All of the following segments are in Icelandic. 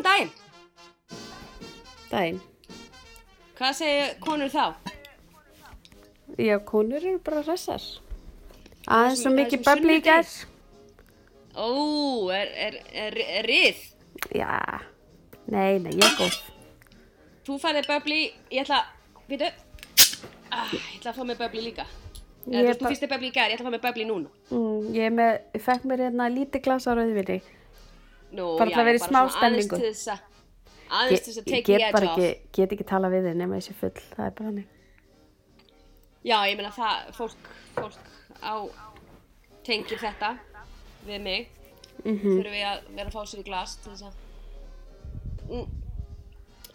Góðan daginn. Dæin. Hvað segir konur þá? Já, konur eru bara hressar. Aðeins er mikið babli í gær. Ó, er, er, er, er rið. Já, nei, nei, ég er góð. Þú færði böbli, ég ætla, veitu, ah, ég ætla að fá mig böbli líka. Þú veist, þú bara- fyrst er böbli í gær, ég ætla að fá mig böbli núna. Mm, ég með, ég fekk mér hérna lítið glas á rauðvili. Nú, Bara til að vera í smá aðeins stemningu. til þess að, aðeins til þess að Ég get edge bara ekki, get ekki tala við þig nema þessi full. Það er bara hannig. Já, ég meina það, fólk, fólk á tengir þetta við mig. Mhm. Þurfum við að vera að fá sér í glas til þess að... Mm.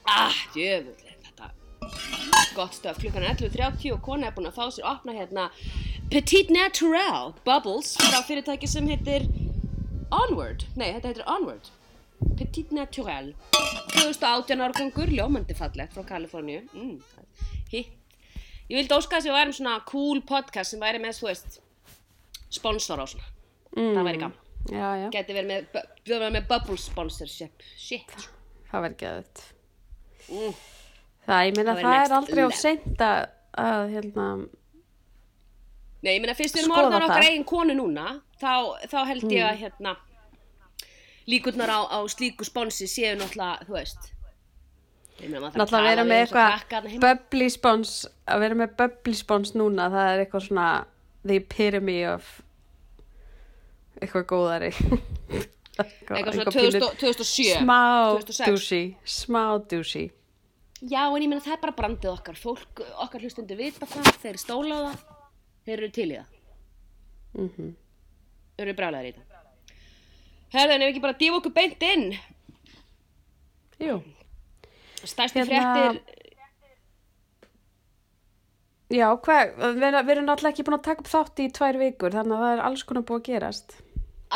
Ah, er þetta gott stöf. Klukkan er 11.30 og kona er búin að fá sér að opna hérna Petite Naturel Bubbles frá fyrirtæki sem heitir Onward. Nei, þetta heitir Onward. Petite Naturel. 2018 árgangur, ljómandi fallegt frá Kaliforníu. Mm, hitt. Ég vildi óska þess að við værum svona cool podcast sem væri með, þú veist, sponsor á svona. Mm. Það væri gaman. Já, já, Geti verið með, verið með bubble sponsorship. Shit. það verður geðut. Mm. Það, ég meina, Það væri það er aldrei level. seint að, að, hérna, Nei, ég meina, fyrst við erum orðin okkar eigin konu núna, þá, þá held ég að, hérna, líkurnar á, á slíku sponsi séu náttúrulega, þú veist. Náttúrulega að vera með eitthvað bubbly spons, að vera með bubbly spons núna, það er eitthvað svona the epitome of eitthvað góðari. Eitthvað svona pínu- 2000 2007. Smá 2006. douchey, smá douchey. Já, en ég meina, það er bara brandið okkar. Fólk, okkar hlustundu vita það, þeir stóla það, þeir eru til í það. Mhm. Þeir eru brálaðir í það. Herðan, ef ekki bara dýfa okkur beint inn. Jú. Stærstu Hérna- fréttir, Já, hvað, við, við erum náttúrulega ekki búin að taka upp þátt í tvær vikur, þannig að það er alls konar búið að gerast.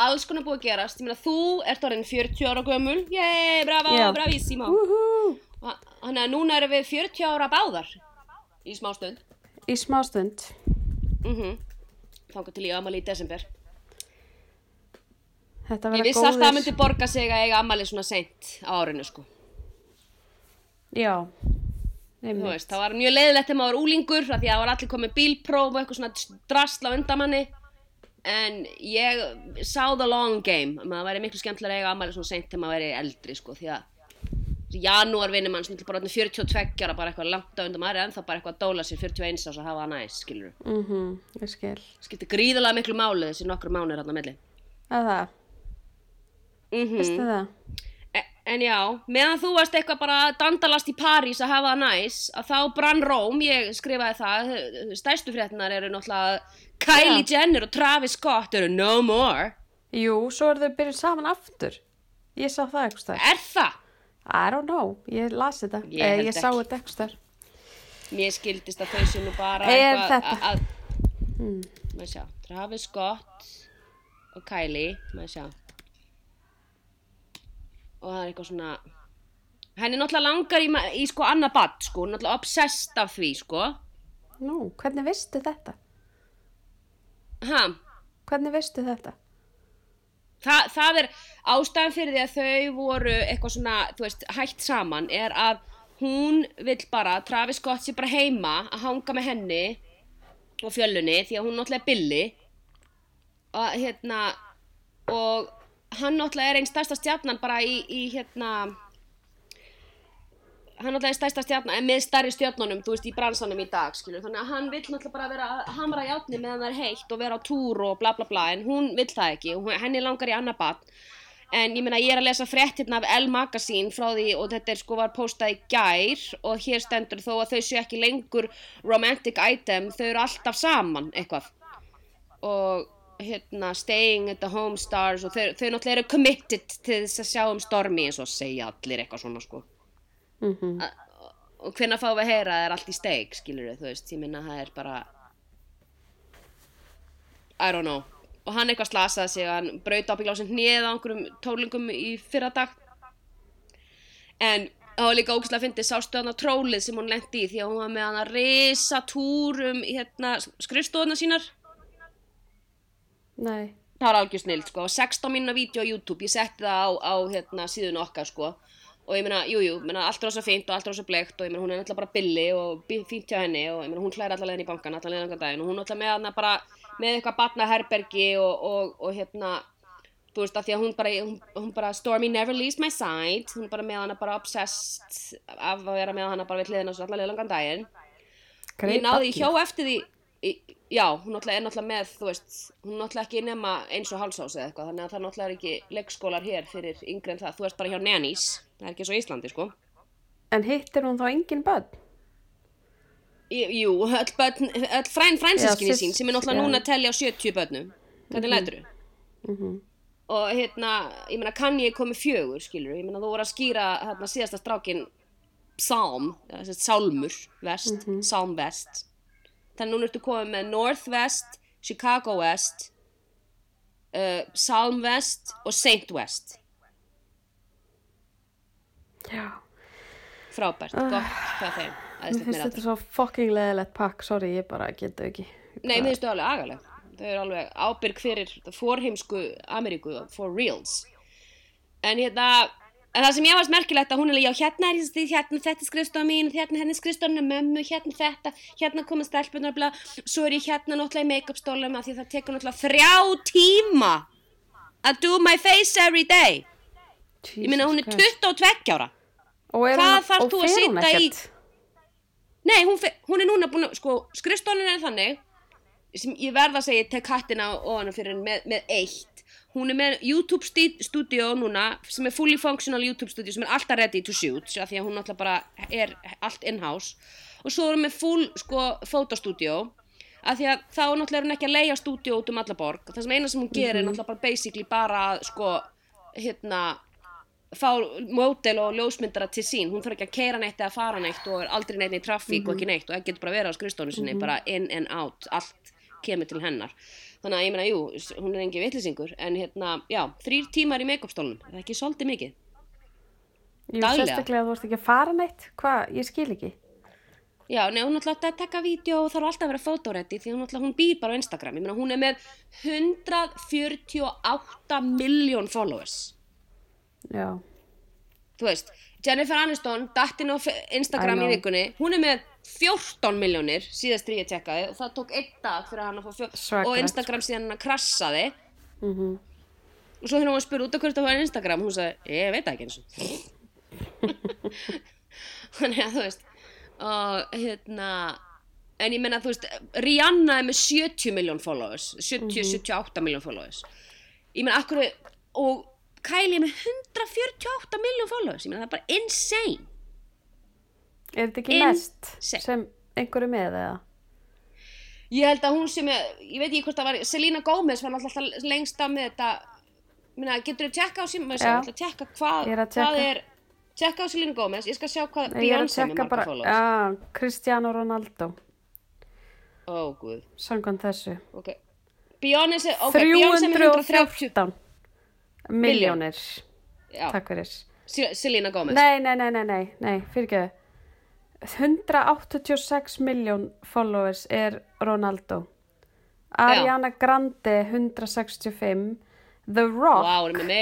alls konar búið að gerast. Meina, þú ert orðin 40 ára gömul. Yey, bravo, Já. bravísimo. Úhú, Þannig að núna erum við 40 ára báðar í smá stund. í smá stund. Mm Þangar til í amali í desember. Þetta Ég vissi alltaf að það myndi borga sig að eiga amali svona seint á árinu, sko. Já, veist, það var mjög leiðilegt þegar maður var úlingur því að það var allir komið bílpróf og eitthvað svona drasla undamanni en ég sá the long game. Maður væri miklu skemmtilega að eiga ammæli svona seint þegar maður væri eldri sko því að janúar vinnur mann sem bara orðinn 42 ára bara eitthvað langt á undan maður en það bara eitthvað að dóla sér 41 ás að hafa það næst skilur Mhm, ég skil. skiptir gríðalega miklu máli þessi nokkru mánuður þarna á milli Að það, mm veistu það? E- En já, meðan þú varst eitthvað bara að dandalast í París að hafa það næs, að þá brann Róm, ég skrifaði það, stærstu fréttinar eru náttúrulega Kylie Jenner og Travis Scott eru no more. Jú, svo eru þau byrjuð saman aftur. Ég sá það eitthvað. Er það? I don't know, ég las þetta. Ég Eh, ég sá ekki. þetta eitthvað stær. Mér skildist að þau séu nú bara Er þetta? að maður sjá, Travis Scott og Kylie, maður sjá. Og það er eitthvað svona, henni náttúrulega langar í, í sko annað bad, sko, náttúrulega obsessed af því, sko. Nú, hvernig veistu þetta? Ha, Hvernig veistu þetta? Þa, það er ástæðan fyrir því að þau voru eitthvað svona, þú veist, hætt saman er að hún vill bara, Travis Scott sé bara heima að hanga með henni og fjölunni því að hún náttúrulega er billi og hérna og hann náttúrulega er einn stærsta stjarnan bara í, í hérna hann náttúrulega er stærsta stjarnan með stærri stjarnunum, þú veist, í bransanum í dag skilur, þannig að hann vill náttúrulega bara vera hamra í átni meðan það er heitt og vera á túr og bla bla bla, en hún vill það ekki henni langar í annað bad en ég meina ég er að lesa fréttirna af Elle Magazine frá því og þetta er sko var postað í gær og hér stendur þó að þau séu ekki lengur romantic item, þau eru alltaf saman eitthvað. Og hérna staying at the home stars og þau, þau náttúrulega eru committed til þess að sjá um stormi eins og segja allir eitthvað svona sko. Mm A- og hvenær fáum við að heyra að það er allt í steik skilur þú veist, ég minna það er bara I don't know og hann eitthvað slasaði sig hann braut ábyggla á sem hnið á einhverjum tólingum í fyrra dag en það var líka ógæslega að fyndi sástu hann á trólið sem hún lendi í því að hún var með hann að risa túr um hérna, skrifstofuna sínar? Nei. það var algjör snild sko, 16 mínuna vídeo á YouTube, ég setti það á, á hérna, síðun okkar sko. Og ég meina, jú, jú, ég meina, allt er rosa fínt og allt er rosa bleikt og ég meina, hún er náttúrulega bara billi og fínt hjá henni og ég meina, hún hlæri allar leiðin í bankan allar leiðin langan daginn. Og hún er náttúrulega með hana bara með eitthvað batnaherbergi og, og, og hérna, þú veist, að því að hún bara, hún, hún bara, Stormy never leaves my side, hún bara með hana bara obsessed af að vera með hana bara við hliðina svo allar leiðin langan daginn. Ég náði hjá eftir því í, já, hún náttúrulega er náttúrulega með þú veist, hún náttúrulega ekki nema eins og hálsás eða eitthvað, þannig að það náttúrulega er ekki leikskólar hér fyrir yngri en það, þú ert bara hjá nannies það er ekki eins og Íslandi, sko. En hittir hún þá engin börn? Jú, öll, börn, öll fræn frænsiskinni sín sem er náttúrulega núna að telja á 70 börnum. Hvernig lætur Mhm. og hérna, ég meina kann ég komið fjögur, skilur, ég meina þú voru að skýra hérna síðasta strákin Psalm, eða sem sagt Sálmur vest, Psalm vest þannig núna ertu komið með Northwest Chicago West uh, Psalm West og Saint West. Já. frábært, gott hvað þeim Mér finnst þetta svo fucking leðilegt pakk, sorry, ég bara getu ekki. Ég Nei, bara- mér finnst þau alveg agaleg. Þau eru alveg ábyrg fyrir forheimsku Ameríku, for reals. En hérna, en það sem ég varst merkilegt að hún er líka, já, hérna er ég stíð, hérna þetta er skrifstofa mín, hérna hérna er skrifstofan mömmu, hérna þetta, hérna koma stelpunar, bla, svo er ég hérna náttúrulega í make-up stólum að því það tekur náttúrulega þrjá tíma að do my face every day. Ég meina, hún er Jesus Christ. 22 ára. Og hvað og þú að sitja í-? Nei, hún, hún er núna búin að, sko, skrifstofan er þannig, sem ég verð að segja, ég tek hattina og hana fyrir henni með, með eitt. Hún er með YouTube stúdíó núna, sem er fully functional YouTube stúdíó, sem er alltaf ready to shoot, því að hún náttúrulega bara er allt in-house. Og svo er hún með full, sko, fotostúdíó, af því að þá náttúrulega er hún ekki að leia stúdíó út um alla borg. Það sem eina sem hún gerir er náttúrulega bara basically bara, sko, hérna, fá mótel og ljósmyndara til sín hún þarf ekki að keira neitt eða fara neitt og er aldrei neitt í trafík og ekki neitt og það getur bara verið á skrifstónu sinni bara in and out, allt kemur til hennar þannig að ég meina, jú, hún er engin vitlisingur en hérna, já, þrýr tímar í make-up stólunum það er ekki svolítið mikið Jú, sérstaklega þú ert ekki að fara neitt. Hvað? Ég skil ekki. já, nei, hún er alltaf að taka vídeo og þarf alltaf að vera fotoretti því hún, alltaf, hún býr bara á Instagram ég meina, hún er með 148 miljón followers Já. þú veist, Jennifer Aniston datt inn á Instagram í vikunni. Hún er með 14 miljónir síðast þegar ég tekkaði og það tók einn dag fyrir hann að fá fjó Svakalegt. og Instagram síðan hann að krassaði. Mm og svo þegar hún var spurð út af hverju það var Instagram hún sagði, ég veit ekki eins og þannig að þú veist og hérna en ég menna þú veist Rihanna er með 70 miljón followers 70-78 miljón followers. Ég menna akkur og Kylie er með 148 miljón followers ég menna það er bara insane Er þetta ekki mest se- sem einhverju með eða? Ég held að hún sem er, ég veit ekki hvort það var, Selena Gomez var alltaf lengst af með þetta, minna, getur þú tjekka á síma, ég ætla að tjekka hvað, Ég að hvað tjekka. er, tjekka á Selena Gomez, ég skal sjá hvað Ég að er með marga followers. já, Cristiano Ronaldo, Ó, guð, samkvæmt þessu. ok. Beyoncé, ok, Beyoncé með 130, 314 miljónir, já, takk fyrir. Se- Selena Gomez. Nei, nei, nei, nei, nei, nei, fyrir 186 miljón followers er Ronaldo. Ariana Grande 165, The Rock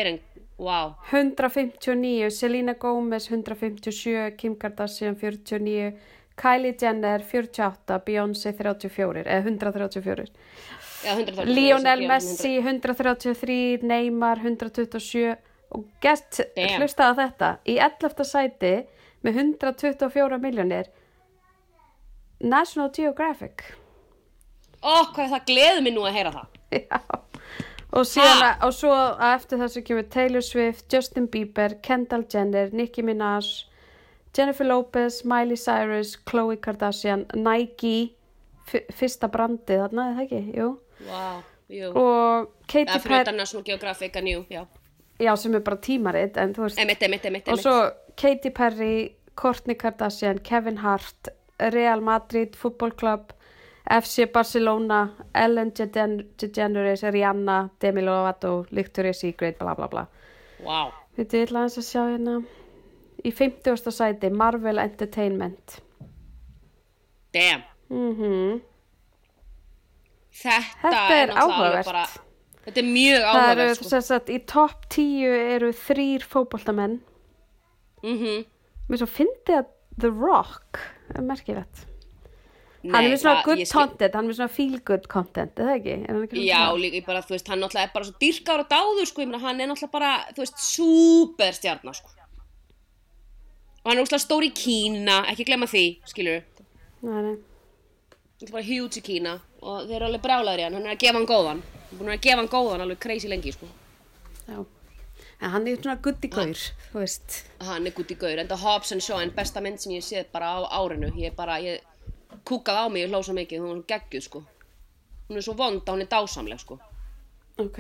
en, vá, 159, Selena Gomez 157, Kim Kardashian 49, Kylie Jenner 48, Beyoncé 34, eða 134. já, 130. Lionel Beyoncé, Messi 133, Neymar 127 og gett hlusta á þetta í 11. sæti með 124 miljónir National Geographic Ó, hvað það gleður mig nú að heyra það. Já. og síðan að, og svo að eftir þessu kemur Taylor Swift, Justin Bieber, Kendall Jenner, Nicki Minaj Jennifer Lopez, Miley Cyrus, Khloe Kardashian, Nike fyrsta brandið þarna, eða ekki, jú Jú. og Katy Perry já. já, sem er bara tímarit en þú veist, Emitt, emitt, emitt, og svo Katy Perry Kourtney Kardashian, Kevin Hart Real Madrid, Football Club FC Barcelona Ellen Degen- DeGeneres, Rihanna Demi Lovato, Victoria's Secret bla bla bla Vá, Þetta er aðeins að sjá hérna í 50. sæti Marvel Entertainment damn. mm Þetta, Þetta er alveg áhugavert. Bara, þetta er mjög Það áhugavert, sko. í topp 10 eru þrýr fótboltamenn mhm Mér svo fyndi að The Rock er merkilegt. hann Nei, er með svona það- good content, hann er með svona feel good content, eða ekki? Er hann ekki Já, líka bara, þú veist, hann náttúrulega er bara svo dyrkár og dáður, sko, ég meina, hann er náttúrulega bara, þú veist, súper stjarnar, sko. Og hann er úrslega stór í Kína, ekki glemma því, skilur Nei, nei. Hann er bara huge í Kína og þeir eru alveg brjálæður í hann, hann er að gefa hann góðan. Hann er búin að gefa hann góðan alveg crazy lengi, sko. Já. En hann er svona good í gaur, þú veist. Hann er gutt í gaur, enda Hobbs and Shaw, en besta mynd sem ég séð bara á árinu. Ég bara, ég kúkaði á mig, ég hló svo mikið, hún er geggjuð, sko. Hún er svo vond að hún er dásamleg, sko. Ok.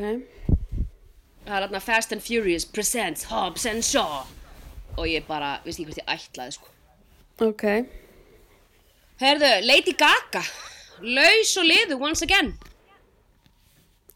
Það er hérna Fast and Furious presents Hobbs and Shaw og ég bara, veist ekki hvert ég ætlaði sko. Ok. Herðu, Lady Gaga, laus og liðu once again.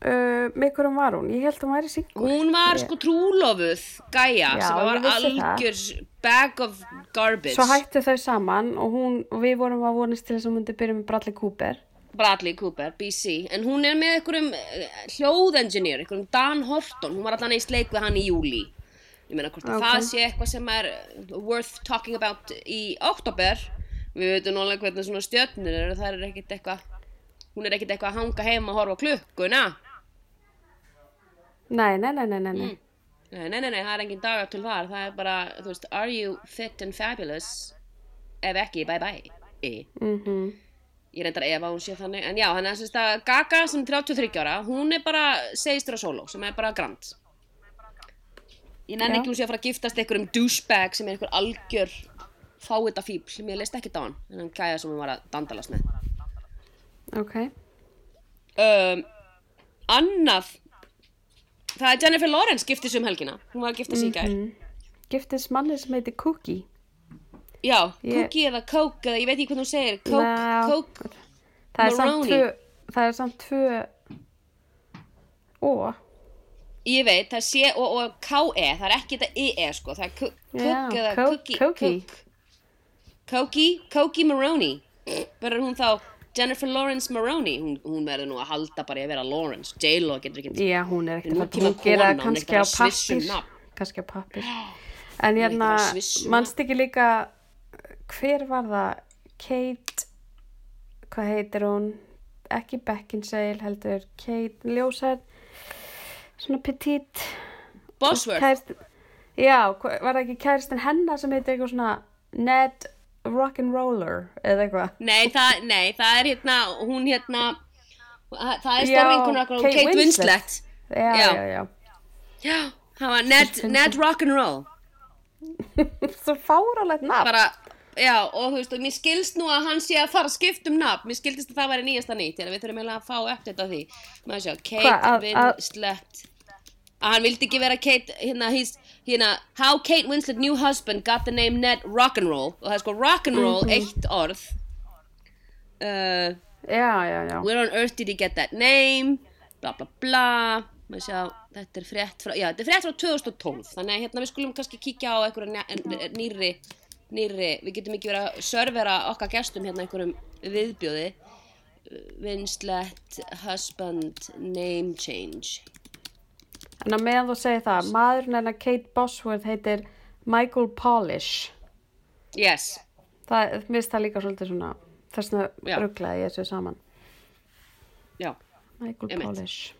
Uh, með hverjum var hún? Ég held að hún væri single. Hún var sko trúlofuð gæja Já, sem var vissi það. algjör bag of garbage. Svo hættu þau saman og, hún, og við vorum að vonast til þess að hún myndi byrja með Bradley Cooper. Bradley Cooper, BC, en hún er með einhverjum uh, hljóðengineer, einhverjum Dan Horton, hún var allan einn sleik við hann í júli. Ég meina hvort að Ok. það sé eitthvað sem er worth talking about í oktober. Við veitum nálega hvernig svona stjörnur eru, það er ekkert eitthvað, hún er ekkert eitthvað að hanga heima og horfa á klukkuna. Nei, nei, nei, nei, nei. nei. Nei, nei, nei, nei, það er engin dagar til þar, það er bara, þú veist, are you fit and fabulous? Ef ekki, bye bye. E. Mhm. Ég reyndar ef að hún sé þannig, en já, hann er sérst að Gaga sem er 33 ára, hún er bara segist þér solo, sem er bara grand. Ég nenni ekki hún sé að fara að giftast einhverjum douchebag sem er einhver algjör fáita fíbl, mér leist ekkert á hann, en hann gæja sem hún var að dandalast með. Ok. Um, annað, það er Jennifer Lawrence giftist um helgina, hún var að gifta sig í gær. Giftist manni sem heitir Cookie. Já, Ég- cookie eða coke, eða ég veit ekki hvað hún segir, coke, Ná. coke, Það er Maroney. tvö, það er samt tvö Ó, ég veit, það sé, og, og K-E, það er ekki þetta I-E, sko, það er Já, cook eða co- cookie, cookie. Cokie, Cokie Maroney, verður hún þá Jennifer Lawrence Maroney, hún, hún verður nú að halda bara í að vera Lawrence, J-Lo getur ekki, já, hún er ekkert að gera hún er kannski á pappir kannski á pappir en hérna, mannst ekki líka hver var það? Kate hvað heitir hún? Ekki Beckinsale heldur Kate Ljósar svona petit. Bosworth, já, var það ekki kæristin hennar sem heitir eitthvað svona Ned Rock'n'Roller eða eitthvað. Nei, það, nei, það er hérna, hún hérna, það er okkar, Kate Kate Winslet. Winslet, já, Já. já, já, það var Ned, Ned Rock'n'Roll, svo fáralegt nafn. Bara, já, og þú veist, og mér skilst nú að hann sé að fara að skipta um nafn, mér skildist að það væri nýjasta nýtt, við þurfum eiginlega að fá update á því, maður sjá, Kate að- Winslet, að hann vildi ekki vera Kate, hérna, hís, hérna, how Kate Winslet new husband got the name Ned Rock'n'Roll, og það er sko Rock'n'Roll, eitt orð, uh, já, já, já Where on earth did he get that name? Bla bla bla. Sjá, þetta er frétt frá, er frá 2012. Þannig að hérna við skulum kannski kíkja á einhverja nýrri, nýrri, við getum ekki verið að servera okkar gestum hérna einhverjum viðbjóði. Winslet husband name change. En að meðan þú segir það, maðurinn hennar Kate Bosworth heitir Michael Polish. Yes. Það, það líka svolítið svona, þess vegna rugglaði ég þessu saman. Já. Michael Einmitt. Polish.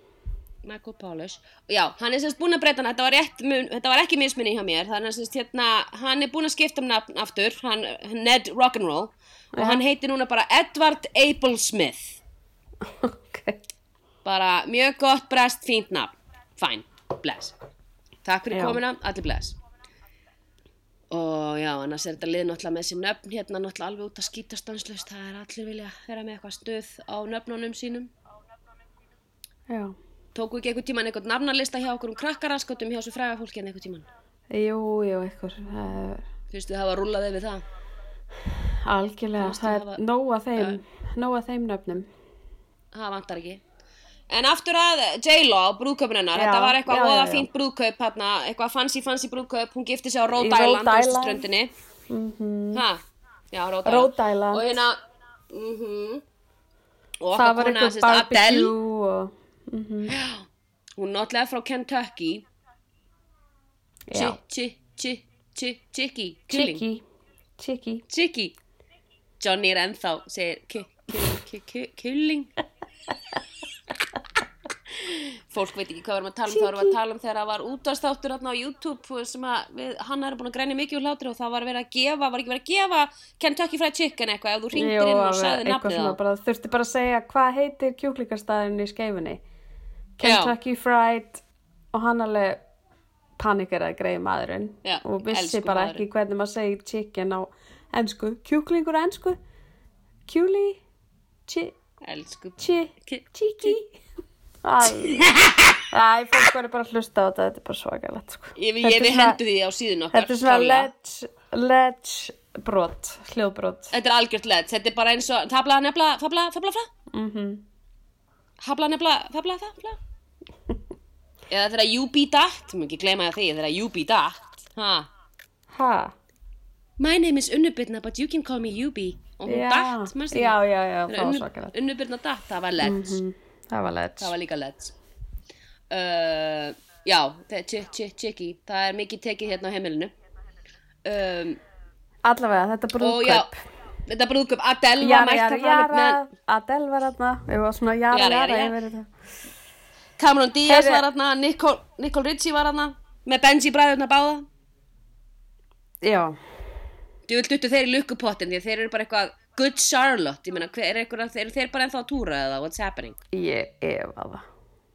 Michael Polish. Já, hann er semst búinn að breyta hann, þetta var, rétt, mun, þetta var ekki misminni hjá mér, þannig að semst hérna, hann er búinn að skipta um nafn aftur, hann, Ned Rock'n'Roll, og hann heitir núna bara Edward Abel Smith. ok. Bara mjög gott, brest, fínt nafn. Fæn, bless. Takk fyrir Já. komuna, allir bless. Og já, annars er þetta lið náttúrulega með þessi nöfn hérna náttúrulega alveg út að skýta stanslust. Það er allir vilja vera með eitthvað stuð á nöfnunum sínum. Já. Tóku ekki einhvern tíman einhvern nafnalista hjá okkur um krakkaraskotum hjá þessu fræga fólki en einhvern tíman. Jú, jú, eitthvað. Það er Fyrstu hafa rúllað yfir það. algjörlega, Fannst það er hafa- nóg að þeim, nóg að þeim nöfnum. Það vantar ekki. En aftur að J-Lo, brúðkaupin hennar, Já, þetta var eitthvað já. fínt brúðkaup hérna, eitthvað fancy fancy brúðkaup, hún gifti sig á Rhode Island. Íslandströndinni. Mm Ha, já, Rhode Island. Rhode Island. Og hérna, mhm, og Það okkar var kona, sérst, Adele, og... Mm hún náttúrulega frá Kentucky, Já. chi, chi, chi- Chicky, killing Chicky, Chicky. Chicky Johnny er ennþá segir ki- ki- ki- ki- killing fólk veit ekki hvað við erum að tala um þá erum við að tala um þegar það var útastáttur á YouTube sem að við, hann er búin að grænja mikið úr hlátri og það var verið að gefa var ekki verið að gefa Kentucky Fried Chicken eitthvað ef þú ringdir Jú, inn og sagði nafnið svona á. bara, þurfti bara að segja hvað heitir kjúklingarstaðurinn í skeifunni? Kentucky Fried og hann alveg panikeraði greið maðurinn Já, og vissi bara maðurinn. ekki hvernig maður segir chicken á ennsku, kjúklingur á ennsku kjúli chi, elsku chi, Ki- Æ, fólk verður bara að hlusta á þetta, þetta er bara svakalegt sko. ég, er svona- hendu því á síðun okkar Þetta er svona ledge, ledge brot, hljóðbrot. Þetta er algjört led þetta er bara eins og tabla nefla fabla fabla fla? Mm habla nefla fabla fabla? Eða þegar you be that mér ekki gleyma því þegar you be that ha? Ha? My name is Unnubirna, but you can call me Yubi. Og hún já, það? var svakalegt. Unnubirna datt, það var ledge. mm, Það var ledge Það var líka ledge. Uh, já, er chicky. Það er mikið tekið hérna á heimilinu. Um, Allavega, þetta og já, brúðkaup þetta brúðköp, Adele var mætt þarna jara, með Adele var þarna Við varum svona jara, Jara, jara. Cameron Diaz var þarna, Nicole, Nicole Richie var þarna, með Benji bræðurna báða. Já, Þú vilt duttu þeir í lukkupottin því að þeir eru bara eitthvað good Charlotte, ég meina, er eitthvað, þeir, þeir bara ennþá að túra eða what's happening? ég efa það.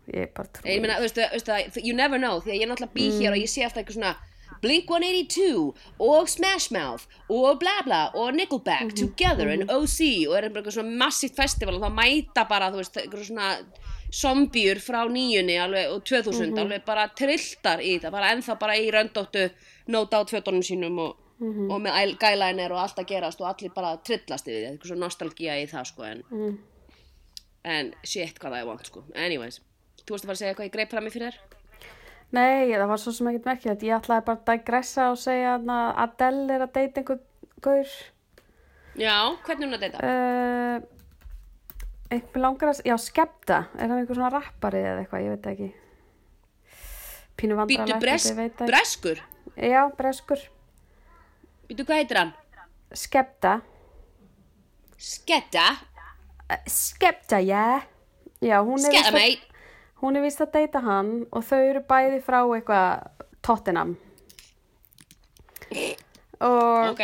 Ég bara trú Ég meina, veistu, það, you never know því að ég er náttúrulega bý hér og ég sé alltaf eitthvað svona Blink-182 og Smash Mouth og bla bla og Nickelback together and OC og er eitthvað svona massíft festival og þá mæta bara, þú veist, eitthvað svona zombiur frá nýjunni alveg, og 2000 alveg bara trilltar í það bara ennþá bara í röndóttu no doubt fötunum sínum og, og með guyliner og allt að gerast og allir bara trillast yfir því, eitthvað svona nostalgía í það sko en, en shit hvað það er vant sko. Anyways, þú varst að fara að segja eitthvað ég greip fram í fyrir þér? Nei, það var svo sem ekkert merkilegt. Ég ætlaði bara að digressa og segja að Adele er að deyta einhver gaur. Já, hvernig er hún að deyta? uh, Einhver langar að Já, Skepta, er hann einhver svona rappari eða eitthvað, ég veit ekki. Pínu vandrarlegt bres, ég veit ekki. breskur? Já, breskur Býtu hvað heitir hann? Skepta. Sketta? uh, Skepta, já. Já, hún er að- mate. Hún er vist að deyta hann og þau eru bæði frá eitthvað Tottenham. Og Ok,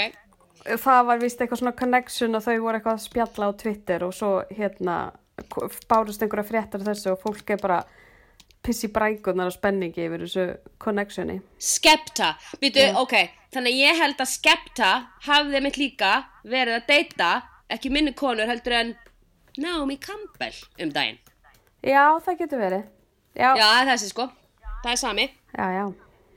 það var vist eitthvað svona connection og þau voru eitthvað að spjalla á Twitter og svo hérna bárust einhverja fréttar þessu og fólk er bara pissi brækunar og spenningi yfir þessu connectioni. Skepta. Býtu, ok, þannig ég held að Skepta hafði mitt líka verið að deyta ekki minni konur heldur en Naomi Campbell um daginn. Já, það getur verið. Já, Já, það er þessi sko, það er sami. Já, já.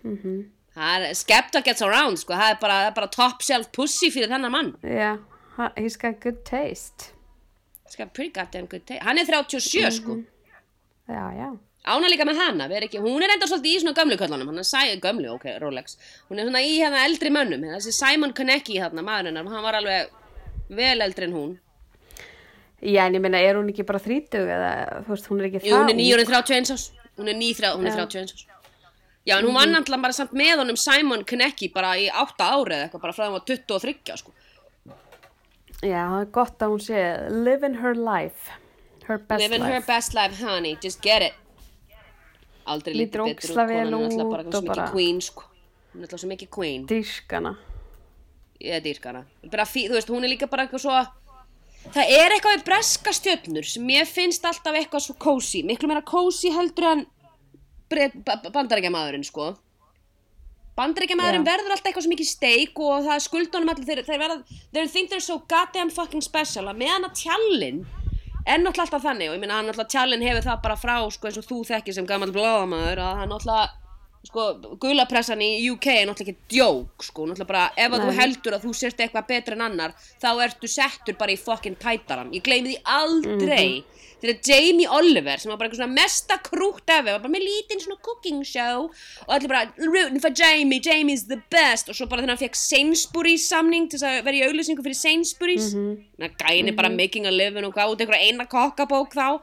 Mm Það er, Skepta gets around sko, það er bara, bara top shelf pussy fyrir þennan mann. Já, ha- he's got good taste. Skepta, pretty goddamn good taste. Hann er 37 sko. Já, já Ána líka með hana, erum ekki, hún er enda svolítið í svona gömlu köllunum, hann er sæ, gömlu, ok, Rolex, hún er svona í hérna eldri mönnum, þessi Simon Konecki hérna, maður hennar, hann var alveg vel eldri en hún. Já, en ég meina, er hún ekki bara þrítug eða, þú veist, hún er ekki Jú, hún er ung? nýjórið 31 ás, hún er, ný, hún er 31 ás. Já, en hún vann alltaf bara samt með honum Simon Konecki bara í 8 árið eitthvað, bara frá það var 23, sko. Já, það er gott að hún sé living her life her best Living life her best life, honey, just get it. Aldrei lítið betur út, konan er alltaf bara svo mikið queen, sko. Hún er alltaf svo mikið queen. dýrskana ég er dýrkana bara þú veist, hún er líka bara eitthvað svo það er eitthvað við breska stjörnur sem ég finnst alltaf eitthvað svo kósi miklu meira kósi heldur en bandarækjamaðurinn sko bandarækjamaðurinn Já. verður alltaf eitthvað svo mikið steik og það er skuldunum allir þeir, þeir verða, they think they're so goddamn fucking special að meðan að tjallinn er náttúrulega alltaf þannig og ég meina hann náttúrulega tjallinn hefur það bara frá sko eins og þú þekkir sem gammal blóðamaður að hann náttúrulega sko, gulapressan í UK er náttúrulega ekki djók, sko, náttúrulega bara ef að þú heldur að þú sért eitthvað betur en annar þá ertu settur bara í fucking tætaran ég gleymi því aldrei þegar Jamie Oliver sem var bara eitthvað svona mesta krútt efi, var bara með lítinn svona cooking show og allir bara rooting for Jamie, Jamie's the best. Og svo bara þegar hann fekk Sainsbury's samning til að vera í auglýsingu fyrir Sainsbury's. Mm -hmm. gæni bara making a living og gáði einhverja eina kokkabók þá.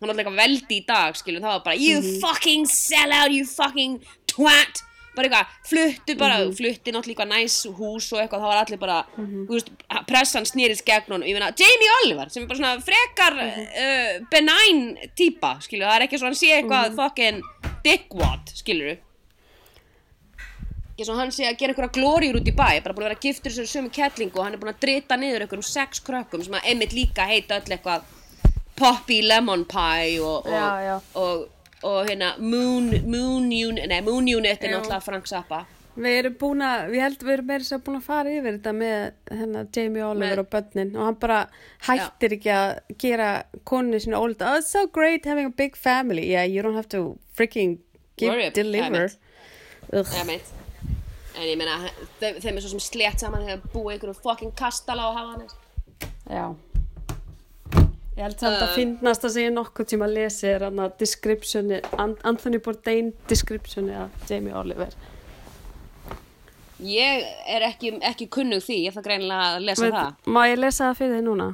Hann var alltaf veldi í dag skilur það var bara you fucking sell out, you fucking twat bara eitthvað, fluttu bara, flutti náttúrulega eitthvað næs hús og eitthvað, það var allir bara, þú veist, pressan snýrist gegn honum, ég meina, Jamie Oliver, sem er bara svona frekar uh, benign típa, skilju, það er ekki svo hann sé eitthvað fucking dickwad, skilju ekki svo hann sé að gera einhverja glóriur út í bæ, bara búin að vera giftur þessu sömu kettlingu og hann er búin að drita niður einhverjum sex krökkum sem að einmitt líka heita öll eitthvað Poppy Lemon Pie og, og, Já, já. og, og hérna Moon, Moon, Unit, nei, Moon Unit er Já. náttúrulega Frank Zappa. Við erum búin að, ég held við erum meira sér búin að fara yfir þetta með hérna, Jamie Oliver Með- og börnin. Og hann bara hættir ekki að gera konunni sinni ólita, oh it's so great having a big family, yeah you don't have to freaking give, Worry, deliver. Ugh. Ég meit En ég meina, þeim, þeim er svo sem slétt saman þegar búið einhverjum fucking kastala á hafanis Já Ég held samt að Uh, finnast að segja nokkuð tíma að lesi er að Anthony Bourdain descriptioni af Jamie Oliver. Ég er ekki, ekki kunnug því, ég þarf greinilega að lesa Veit, það. Má ég lesa það fyrir þig núna?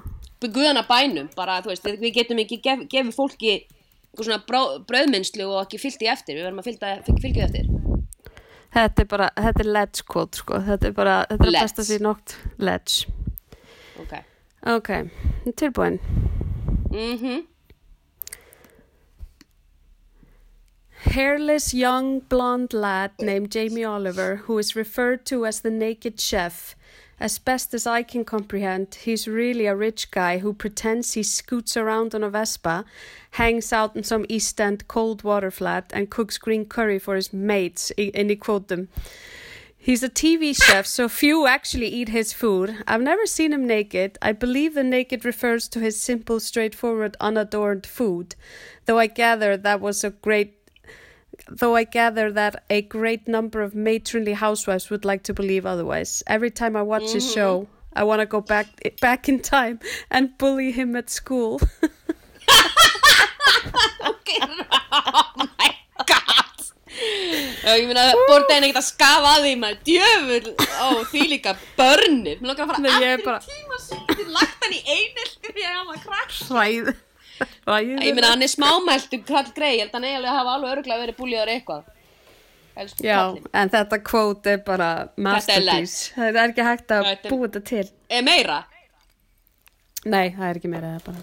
Guðana bænum, bara þú veist, við við getum ekki gef, gefið fólki eitthvað svona brá, brauðminnslu og ekki fyllt í eftir, við verðum að fylgja, fylgja því eftir. Þetta er bara, þetta er ledge quote sko, þetta er bara, þetta er að besta sér nokt ledge. Ok. Ok, tilbúin. Mhm Hairless young blonde lad named Jamie Oliver, who is referred to as the naked chef. As best as I can comprehend, he's really a rich guy who pretends he scoots around on a Vespa, hangs out in some East End cold water flat, and cooks green curry for his mates, and he quote them. He's a TV chef, so few actually eat his food. I've never seen him naked. I believe the naked refers to his simple, straightforward, unadorned food. Though I gather that was a great though I gather that a great number of matronly housewives would like to believe otherwise. Every time I watch his mm-hmm. show, I want to go back back in time and bully him at school. Ok, oh my ég meina, borta henni ekkert að skafa að því maður, djöfull, ó, því líka börnir, mér langar að Nei, fara ég er aftur bara- í tíma sem lagt hann í einelti því að hann var krakk Hræð. Hræð. Ég meina, hann er smámæltur krall grei, ég held að hann eiginlega hafa alveg örgulega verið búlíður eitthvað Elsku Já, kallinn. en þetta kvót er bara masterpiece. Það er ekki hægt að Þetta er- búa þetta til. Er meira? Nei, það er ekki meira það bara.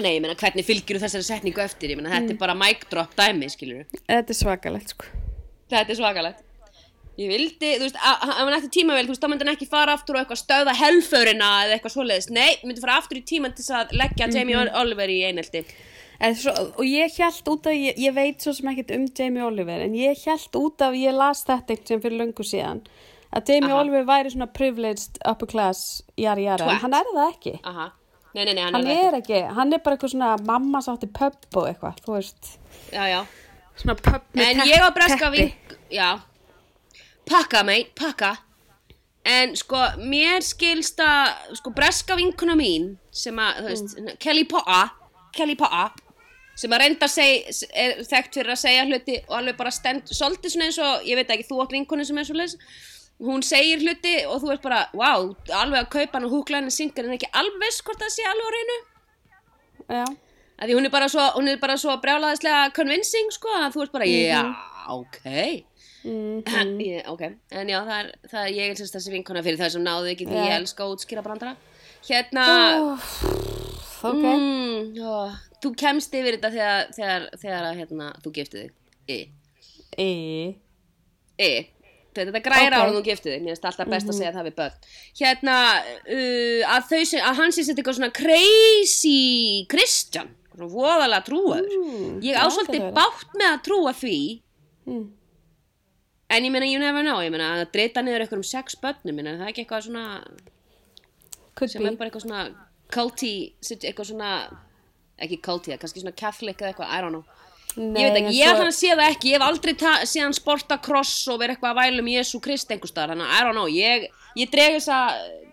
Nei, ég meina, hvernig fylgjur þessari setningu eftir? Ég meina, þetta Mm. er bara mic drop dæmi, skilur Þetta er svakalegt, sko. Þetta er svakalegt Ég vildi, þú veist, að- að- ef hann ætti tíma vel, þú veist, þá myndi hann ekki fara aftur og eitthvað stöða helförina eða eitthvað svoleiðis Nei, myndi fara aftur í tíman til að leggja Jamie Mhm. Oliver í Svo, og ég held út af, ég, ég veit svo sem ekkert um Jamie Oliver, en ég held út af, ég las þetta einhvern sem fyrir löngu síðan, að Jamie Aha. Oliver væri svona privileged upper class, jara jara, en hann er það ekki. Aha, nei, nei, nei, hann, Hann er er ekki, hann er bara eitthvað svona mamma sátti pub og eitthvað, þú veist, Já, já. Svona pub með En tepp- ég á breska vink Já. Pakka, mate, pakka. En sko, mér skilst að Sko, breska vinkuna mín Sem að, þú veist, Mm. Kelly Poa Kelly Poa Sem að reynda að segja Er þekkt fyrir að segja hluti Og alveg bara stend Svolítið svona eins og, ég veit ekki, þú átt vinkunu sem er svo leis Hún segir hluti og þú ert bara Wow, alveg að kaupa hann og húkla henni syngar En ekki alveg hvort það sé alveg á reynu Já, að því hún er bara svo, svo brjálaðislega convincing sko að þú ert bara, já, ok. Mm, ég, ok, en já, það er, það er ég er sérst þessi vinkona fyrir það sem náðu ekki því Já. ég elska að útskýra brandara hérna ok, mm, ó, þú kemst yfir þetta þegar, þegar, þegar að, hérna, þú giftið þig. I, e, I þetta græra Ok. Mhm. okay. ára þú giftið þig mér finnst alltaf best að segja það við börn hérna, uh, að þau sem, að hann sé þetta eitthvað svona crazy Kristján, svona voðalega trúaður Mm, ég já, á gæti svolítið verið. bátt með að trúa því mm, en ég meina, you never know, ég meina að dreita niður eitthvað um sex börnum, minna, það er ekki eitthvað svona could sem er be, bara eitthvað svona culty, eitthvað svona ekki culty, er kannski svona catholic eða eitthvað, I don't know Nei, ég veit ekki, ég svo- ætla að sé það ekki. Ég hef aldrei hann sporta kross og vera eitthvað að væla um Jésu Krist einhver staðar. Þannig að I don't know, ég, ég dreg þessa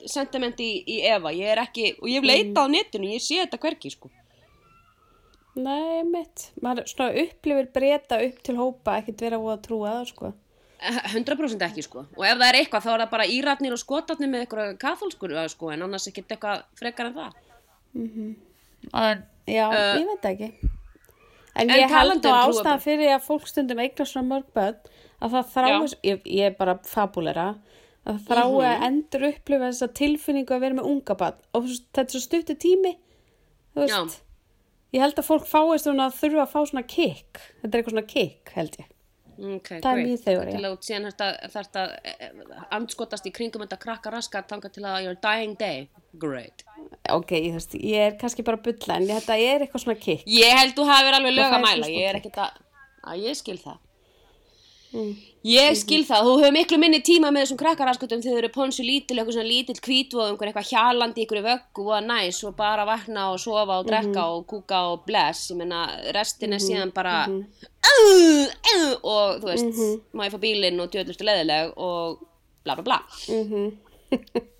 sentiment í, í Eva, ég er ekki og ég hef leitað á netinu, ég sé þetta hverki sko. Nei, mitt, maður svona upplifir breyta upp til hópa, ekkert vera að trúa það, sko. 100% ekki sko. Og ef það er eitthvað þá er það bara íratnir og skotarnir með eitthvað katholskur sko, en annars ekkert eitthvað frekar en það. En, já, Uh, ég veit ekki. En, ég held á um trúarbrögð. fyrir að fólk stundum eignar svona mörg börn að það þrái, ég, ég er bara fabulera, að það þrái Mhm. að endur upplifa þessa tilfinningu að vera með unga barn og þetta er svo stuttu tími, þú Já. veist, ég held að fólk fáist svona að þurfa að fá svona kick, þetta er eitthvað svona kick held ég. Okay, Það er mín þeoría. Til að út síðan þetta, þetta andskotast í kringum þetta krakka raskat þangað til að your dying day. Great. Ok, ég, veist, ég er kannski bara að bulla en þetta er eitthvað svona kick. Ég held þú hafi verið alveg lög Það að fær mæla. svo Ég er ekkert að, að ég skil það. Mm. Ég skil það, þú hefur miklu minni tíma með þessum krakkaraskutum þegar þau eru ponsu lítil, eitthvað svona lítill kvítvóð, einhver eitthvað hjalandi, í einhverju vöggu og næs og bara vakna og sofa og drekka Mhm. og kúka og bless, ég meina restin er síðan bara uh, uh, og þú veist, Mhm. má ég fá bílinn og djöðlustu leðileg og bla bla bla. Mhm.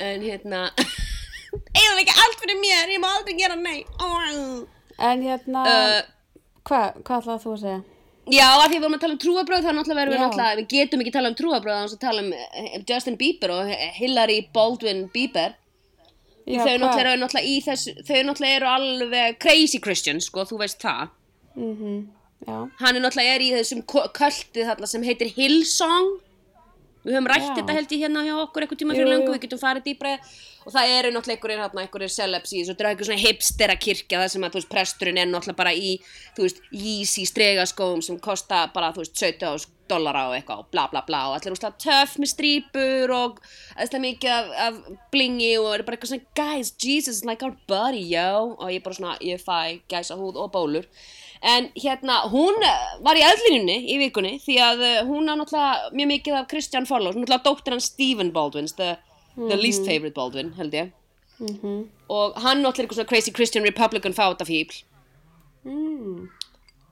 En hérna, eigum ekki allt fyrir mér, ég má aldrei gera. Oh. En hérna, Uh, hvað, hvað ætlaði þú að segja? Já, að því við vorum að tala um trúabröð þá náttúrulega verðum við náttúrulega, við getum ekki tala um trúabröð þannig að tala um Justin Bieber og Hillary Baldwin Bieber Já, þau náttúrulega eru náttúrulega í þess þau náttúrulega eru alveg crazy Christians sko, þú veist það Mhm, Já, hann er náttúrulega er í þessum kulti þarna sem heitir Hillsong við höfum rætt Já. þetta held ég hérna hjá okkur eitthvað tíma fyrir jú. löngu, við getum farið það. Og það eru náttúrulega einhverjir hérna, einhverjir celebs í þessu, þetta er eitthvað svona hipstera kirkja það sem að, þú veist, presturinn er náttúrulega bara í þú veist, Yeezy stregaskóm sem kosta bara, þú veist, 17 dollara og eitthvað og bla bla bla. Og allir úrslega töff með strípur og aðeinslega mikið af, af blingi og er bara eitthvað svona guys, Jesus is like our buddy, yo. Og ég bara svona, ég fæ gæsa húð og bólur. En hérna, hún eh, var í eðlinunni í vikunni því að eh, hún á náttúrulega mjög mikið af Christian Follows, er náttúrulega dóttir hann Stephen Baldwin, the, the least favorite Baldwin held ég. Mhm, og hann náttúrulega eitthvað svona crazy Christian Republican fátafíbl mm.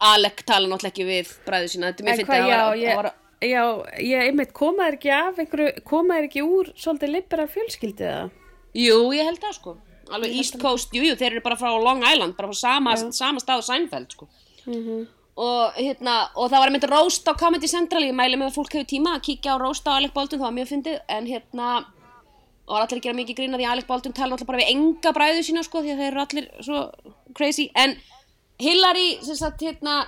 Alec tala náttúrulega ekki við bræðu sína, þetta er mér fyndið að já, var, ég, já, ég einmitt komaður ekki af einhverju, komaður ekki úr svolítið liberal fjölskyldið það? Jú, ég held það sko. Alveg East Coast, jú, jú, þeir eru bara frá Long Island bara frá sama, sama stað og Seinfeld sko. Mhm, og hérna, og það var mynda roast á Comedy Central, ég mæli með að fólk hefur tíma að kíkja á roast á Alec Baldwin, það var mjög fyndið en hérna, og var allir að gera mikið grína því að Alec Baldwin tala náttúrulega bara við enga bræðu sína sko, því að þeir eru allir svo crazy, en Hillary, sem sagt, hérna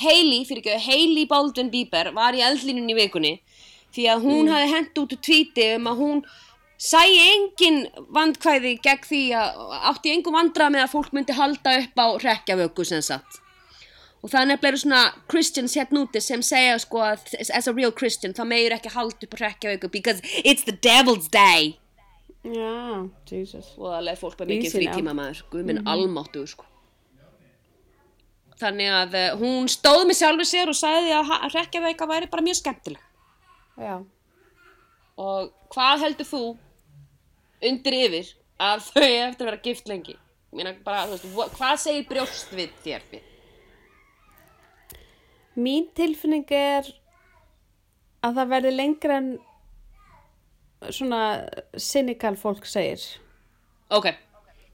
Hailey, fyrir ekki, Hailey Baldwin Bieber var í eldlínunni í vikunni því að hún hafði hent út úr tvíti um að hún sæi engin vandkvæði gegn því að átti engum vandrað með að fólk myndi halda upp á rekkjavöku sem sagt. Og það er nefnilega svona Christians hérna úti sem segja sko að as a real Christian þá meður ekki halda upp á rekkjavöku because it's the devil's day Já, Jesus. og það leið fólk með mikið frítíma maður guð minn almáttu sko þannig að uh, hún stóð með sjálfur sér og sagði að rekkjaveika væri bara mjög skemmtileg Já. og hvað heldur þú undir yfir að þau eftir að vera gift lengi bara, veist, hva- hvað segir brjóst við þér fyrir? Mín tilfinning er að það verði lengra en svona cynical fólk segir. ok,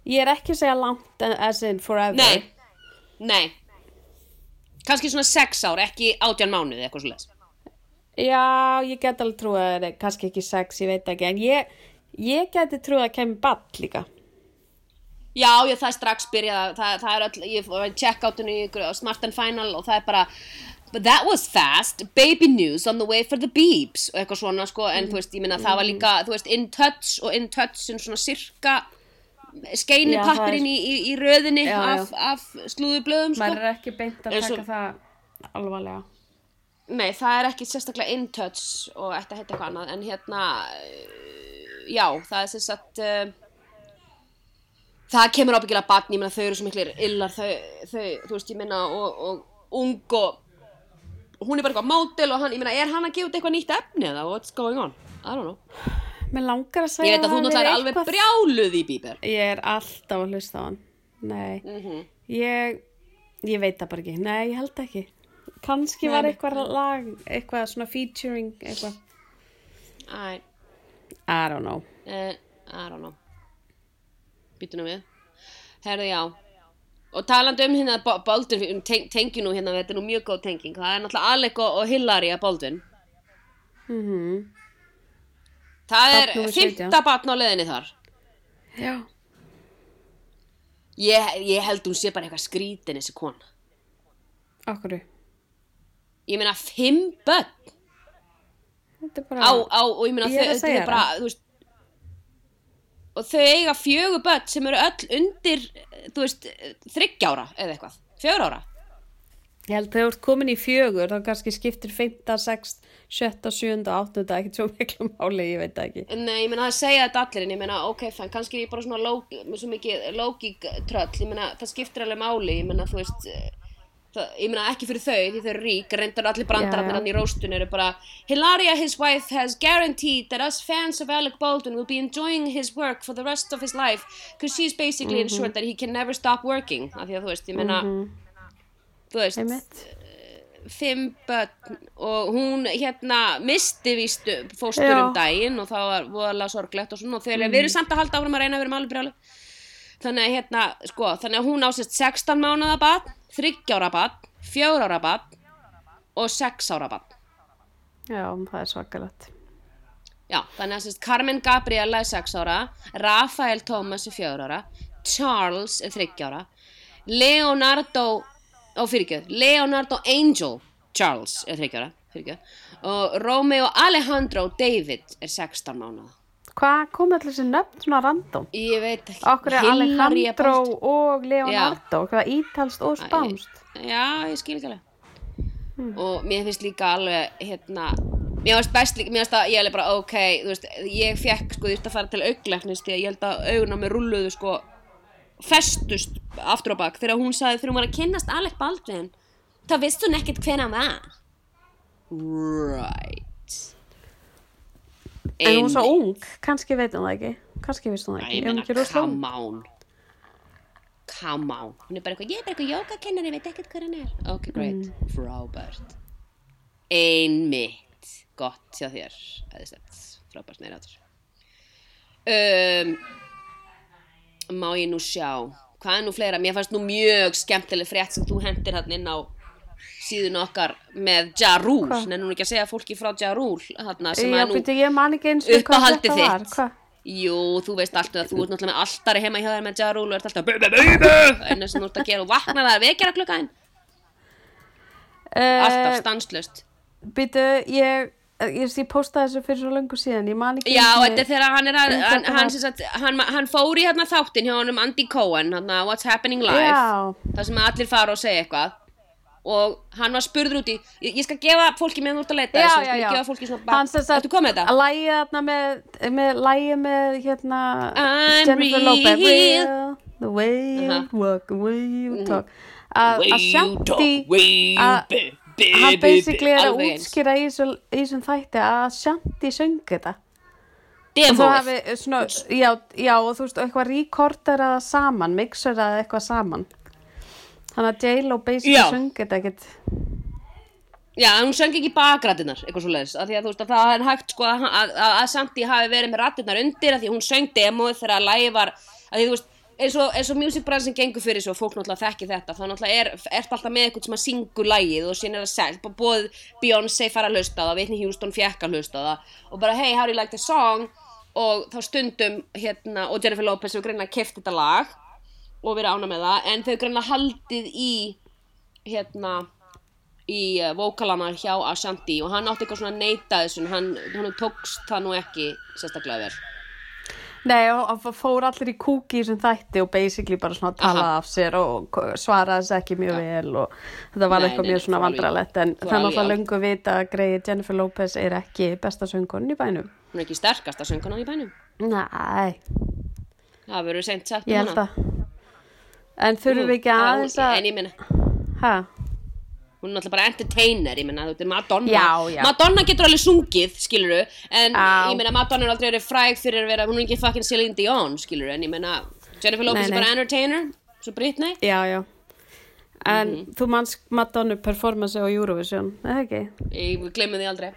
Ég er ekki að segja langt as in forever. nei nei kannski svona sex ár, ekki átján mánuði eitthvað svo les Já, ég get alveg trúið að kannski ekki sex, ég veit ekki, en ég, ég geti trúið að kemur ball líka. Já, ég, það er strax byrjað, það, það er öll, ég var í check-outinu í Smart and Final og það er bara But that was fast, baby news on the way for the beeps og eitthvað svona sko, en þú veist, ég minna það var líka, þú veist, in touch og in touch sem svona sirka skeini Já, það pappirinn í, í, í röðinni Já, af, af slúðublöðum sko. Maður er ekki beint að taka það alvarlega. Nei, það er ekki sérstaklega in touch og að heita eitthvað annað, en hérna, uh, já, það er sagt, uh, það kemur ábyggilega batn, ég meina þau eru svo miklir illar, þau, þau þú veist, ég meina, og, og ung og hún er bara eitthvað mótil og hann, ég meina, er hann að gefa út eitthvað nýtt efni eða what's going on? I don't know. Mér langar að segja Ég veit að þú náttúrulega er alveg brjáluð í bíber. Ég er alltaf að hlusta á hann. Nei, Mm ég, ég veit það bara ekki. Nei, ég held ekki. Kanski var eitthvað lag, eitthvað svona featuring, eitthvað. I, I don't know. uh, I don't know. Býtu nú við. Herðu, já. Og talandi um hérna Baldwin, um teng, tengi nú hérna, þetta er nú mjög góð tenging. Það er náttúrulega Alec og, og Hillary að Baldwin. Mm Það er Barn númer 17. fymta batn á leðinni þar. Já. Ég, ég held hún sé bara eitthvað skrítin þessi kona. Akkurru. ég meina fimm börn Þetta er bara... á, á, og ég meina þau, segja er bara, þú veist og þau eiga fjögur börn sem eru öll undir þú veist, þryggjára eða eitthvað, fjögur ára. Ég held þegar þú ert komin í fjögur, þá kannski skiptir 5, 6, 7, 7 og 8 ekki svo miklu máli, ég veit það ekki. Nei, ég meina það segja þetta allir en ég meina, ok, fann, kannski er ég bara svona lógík tröll, ég meina það skiptir alveg máli, ég meina þú veist það, ég meina ekki fyrir þau, því þau eru rík reyndar allir brandararnir hann í róstun eru bara Hilaria, his wife, has guaranteed that us fans of Alec Baldwin will be enjoying his work for the rest of his life because she's basically Mhm. ensured that he can never stop working af því að þú veist, ég meina þú veist, Einmitt. fimm börn og hún hérna misti vístu fóstur um daginn og það var voðalega sorglegt og svona og þegar Mm. við erum samt að halda áfram að reyna að vera máli brjálu þannig að hérna, sko, þannig að hún á sérst 16 mánuða barn, 30 ára barn 4 ára barn og 6 ára barn Já, það er svakalegt. Já, þannig að sérst Carmen Gabriela er 6 ára, Rafael Thomas er 4 ára, Charles er 30 ára, Leonardo, ó fyrirgjöð, Leonardo Angel Charles er 30 ára, fyrirgjöð, og Romeo Alejandro David er 16 mánuða. Hvað kom allir þessi nöfn svona random? Ég veit ekki. Okkur er Alejandro og Leonardo, hvað ítalst og spánst. Já, ég skil ekki alveg. Og mér finnst líka alveg, hérna, mér finnst best líka, mér finnst að ég er bara, ok, þú veist, ég fekk, sko, þú veist að fara til auglæknis því að ég held að augun á mér rulluðu, sko, festust aftur á bak þegar hún sagði, þegar hún var að kynnast Alec Baldwin, þá vist hún ekkert hvena hann var. Right. En hún er svo ung, kannski veit hún það ekki. Kannski veist hún það ekki. meina, ekki come on. Come on. Hún er bara eitthvað, ég er bara eitthvað jógakennari veit ekkert hvað hann er. Ok, great, Mm. frábært. Einmitt. Gott hjá þér eðislegt, frábært neira áttur um, má ég nú sjá. Hvað er nú fleira, mér fannst nú mjög skemmtileg frétt sem þú hendir hann inn á síðun okkar með Ja Rule, Hvað? nennum ekki að segja fólki frá Ja Rule, þarna sem Já, að nú var. þitt. Hvað? Jú, þú veist alltaf að þú ert náttúrulega með alltari heima hjá þér með Ja Rule og ert alltaf þess að þú ert að gera. Og vakna það að vekjara klukkaðin alltaf Uh, stanslust byrju, ég, ég, ég postaði þessu fyrir svo löngu síðan, ég man ekki Já, einu þetta er þegar hann er að Um hann, hann, sem sagt, hann, hann fór í hérna þáttin hjá honum Andy Cohen hérna, What's Happening Live. Það sem allir fara og segja eitthvað og hann var spurður út í ég, ég skal gefa fólki meðan þú ert að leita Já, já, já. Hann sem sagt, Ertu komið með með, með, lægið með, hérna, I'm Jennifer Lopez, real. the way you Aha. walk, the way you talk. Að Way að you Shanti, talk, way you að be- be- hann basically er að útskýra í þessum- þætti að Shanti söng þetta. Og þú hafi svona, já, og þú veist, eitthvað rekorder að saman, mixer að eitthvað saman. Þannig að J-Lo basically söng þetta ekkert. Já, hún söng ekki bakrættinnar, eitthvað svo leiðis, af því að þú veist að það er hægt sko að, að, að, að Santi hafi verið með rættinnar undir, af því að hún söng demóið þegar að lægi var, af því þú veist, eins og, eins og music brand sem gengur fyrir svo, fólk náttúrulega þekki þetta, þá náttúrulega er, ert alltaf með eitthvað sem að syngur lægið og síðan er það seld, bara bóð Beyoncé fara að hlusta það, Whitney Houston fjekk að hlusta það, og bara hey, how do you like the song, og þá stundum, hérna, og Jennifer Lopez hefur greinlega keft þetta lag, og verið ána með það, en þau greinlega haldið í, hérna, í uh, vókalana hjá Ashanti og hann átti eitthvað svona að neita þessu hann, hann tókst það nú ekki sérstaklega vel Nei, og fór allir í kúki þessum þætti og basically bara svona talaði af sér og svaraði þessu ekki mjög vel og þetta var Nei, eitthvað nei, mjög nei, svona vandralett en náttúrulega alveg- löngu vita að greið Jennifer Lopez er ekki besta söngun í bænum. hún er ekki sterkasta söngunan í bænum Næ, það verður seint sagt ég um held hana. að. En þurfum við ekki Já, aðeins að, en ég meina, hæ? hún er náttúrulega bara entertainer ég meina, þetta er Madonna Já, já. Madonna getur alveg sungið, skiluru en Já. ég meina, Madonna er aldrei verið fræg fyrir að vera, hún er ekki fucking Celine Dion, skiluru en ég meina, Jennifer Lopez Nei, er nei. bara entertainer svo Britney Já, já. En Mhm. þú manns Madonna performance á Eurovision, eða ekki? ég glemur því aldrei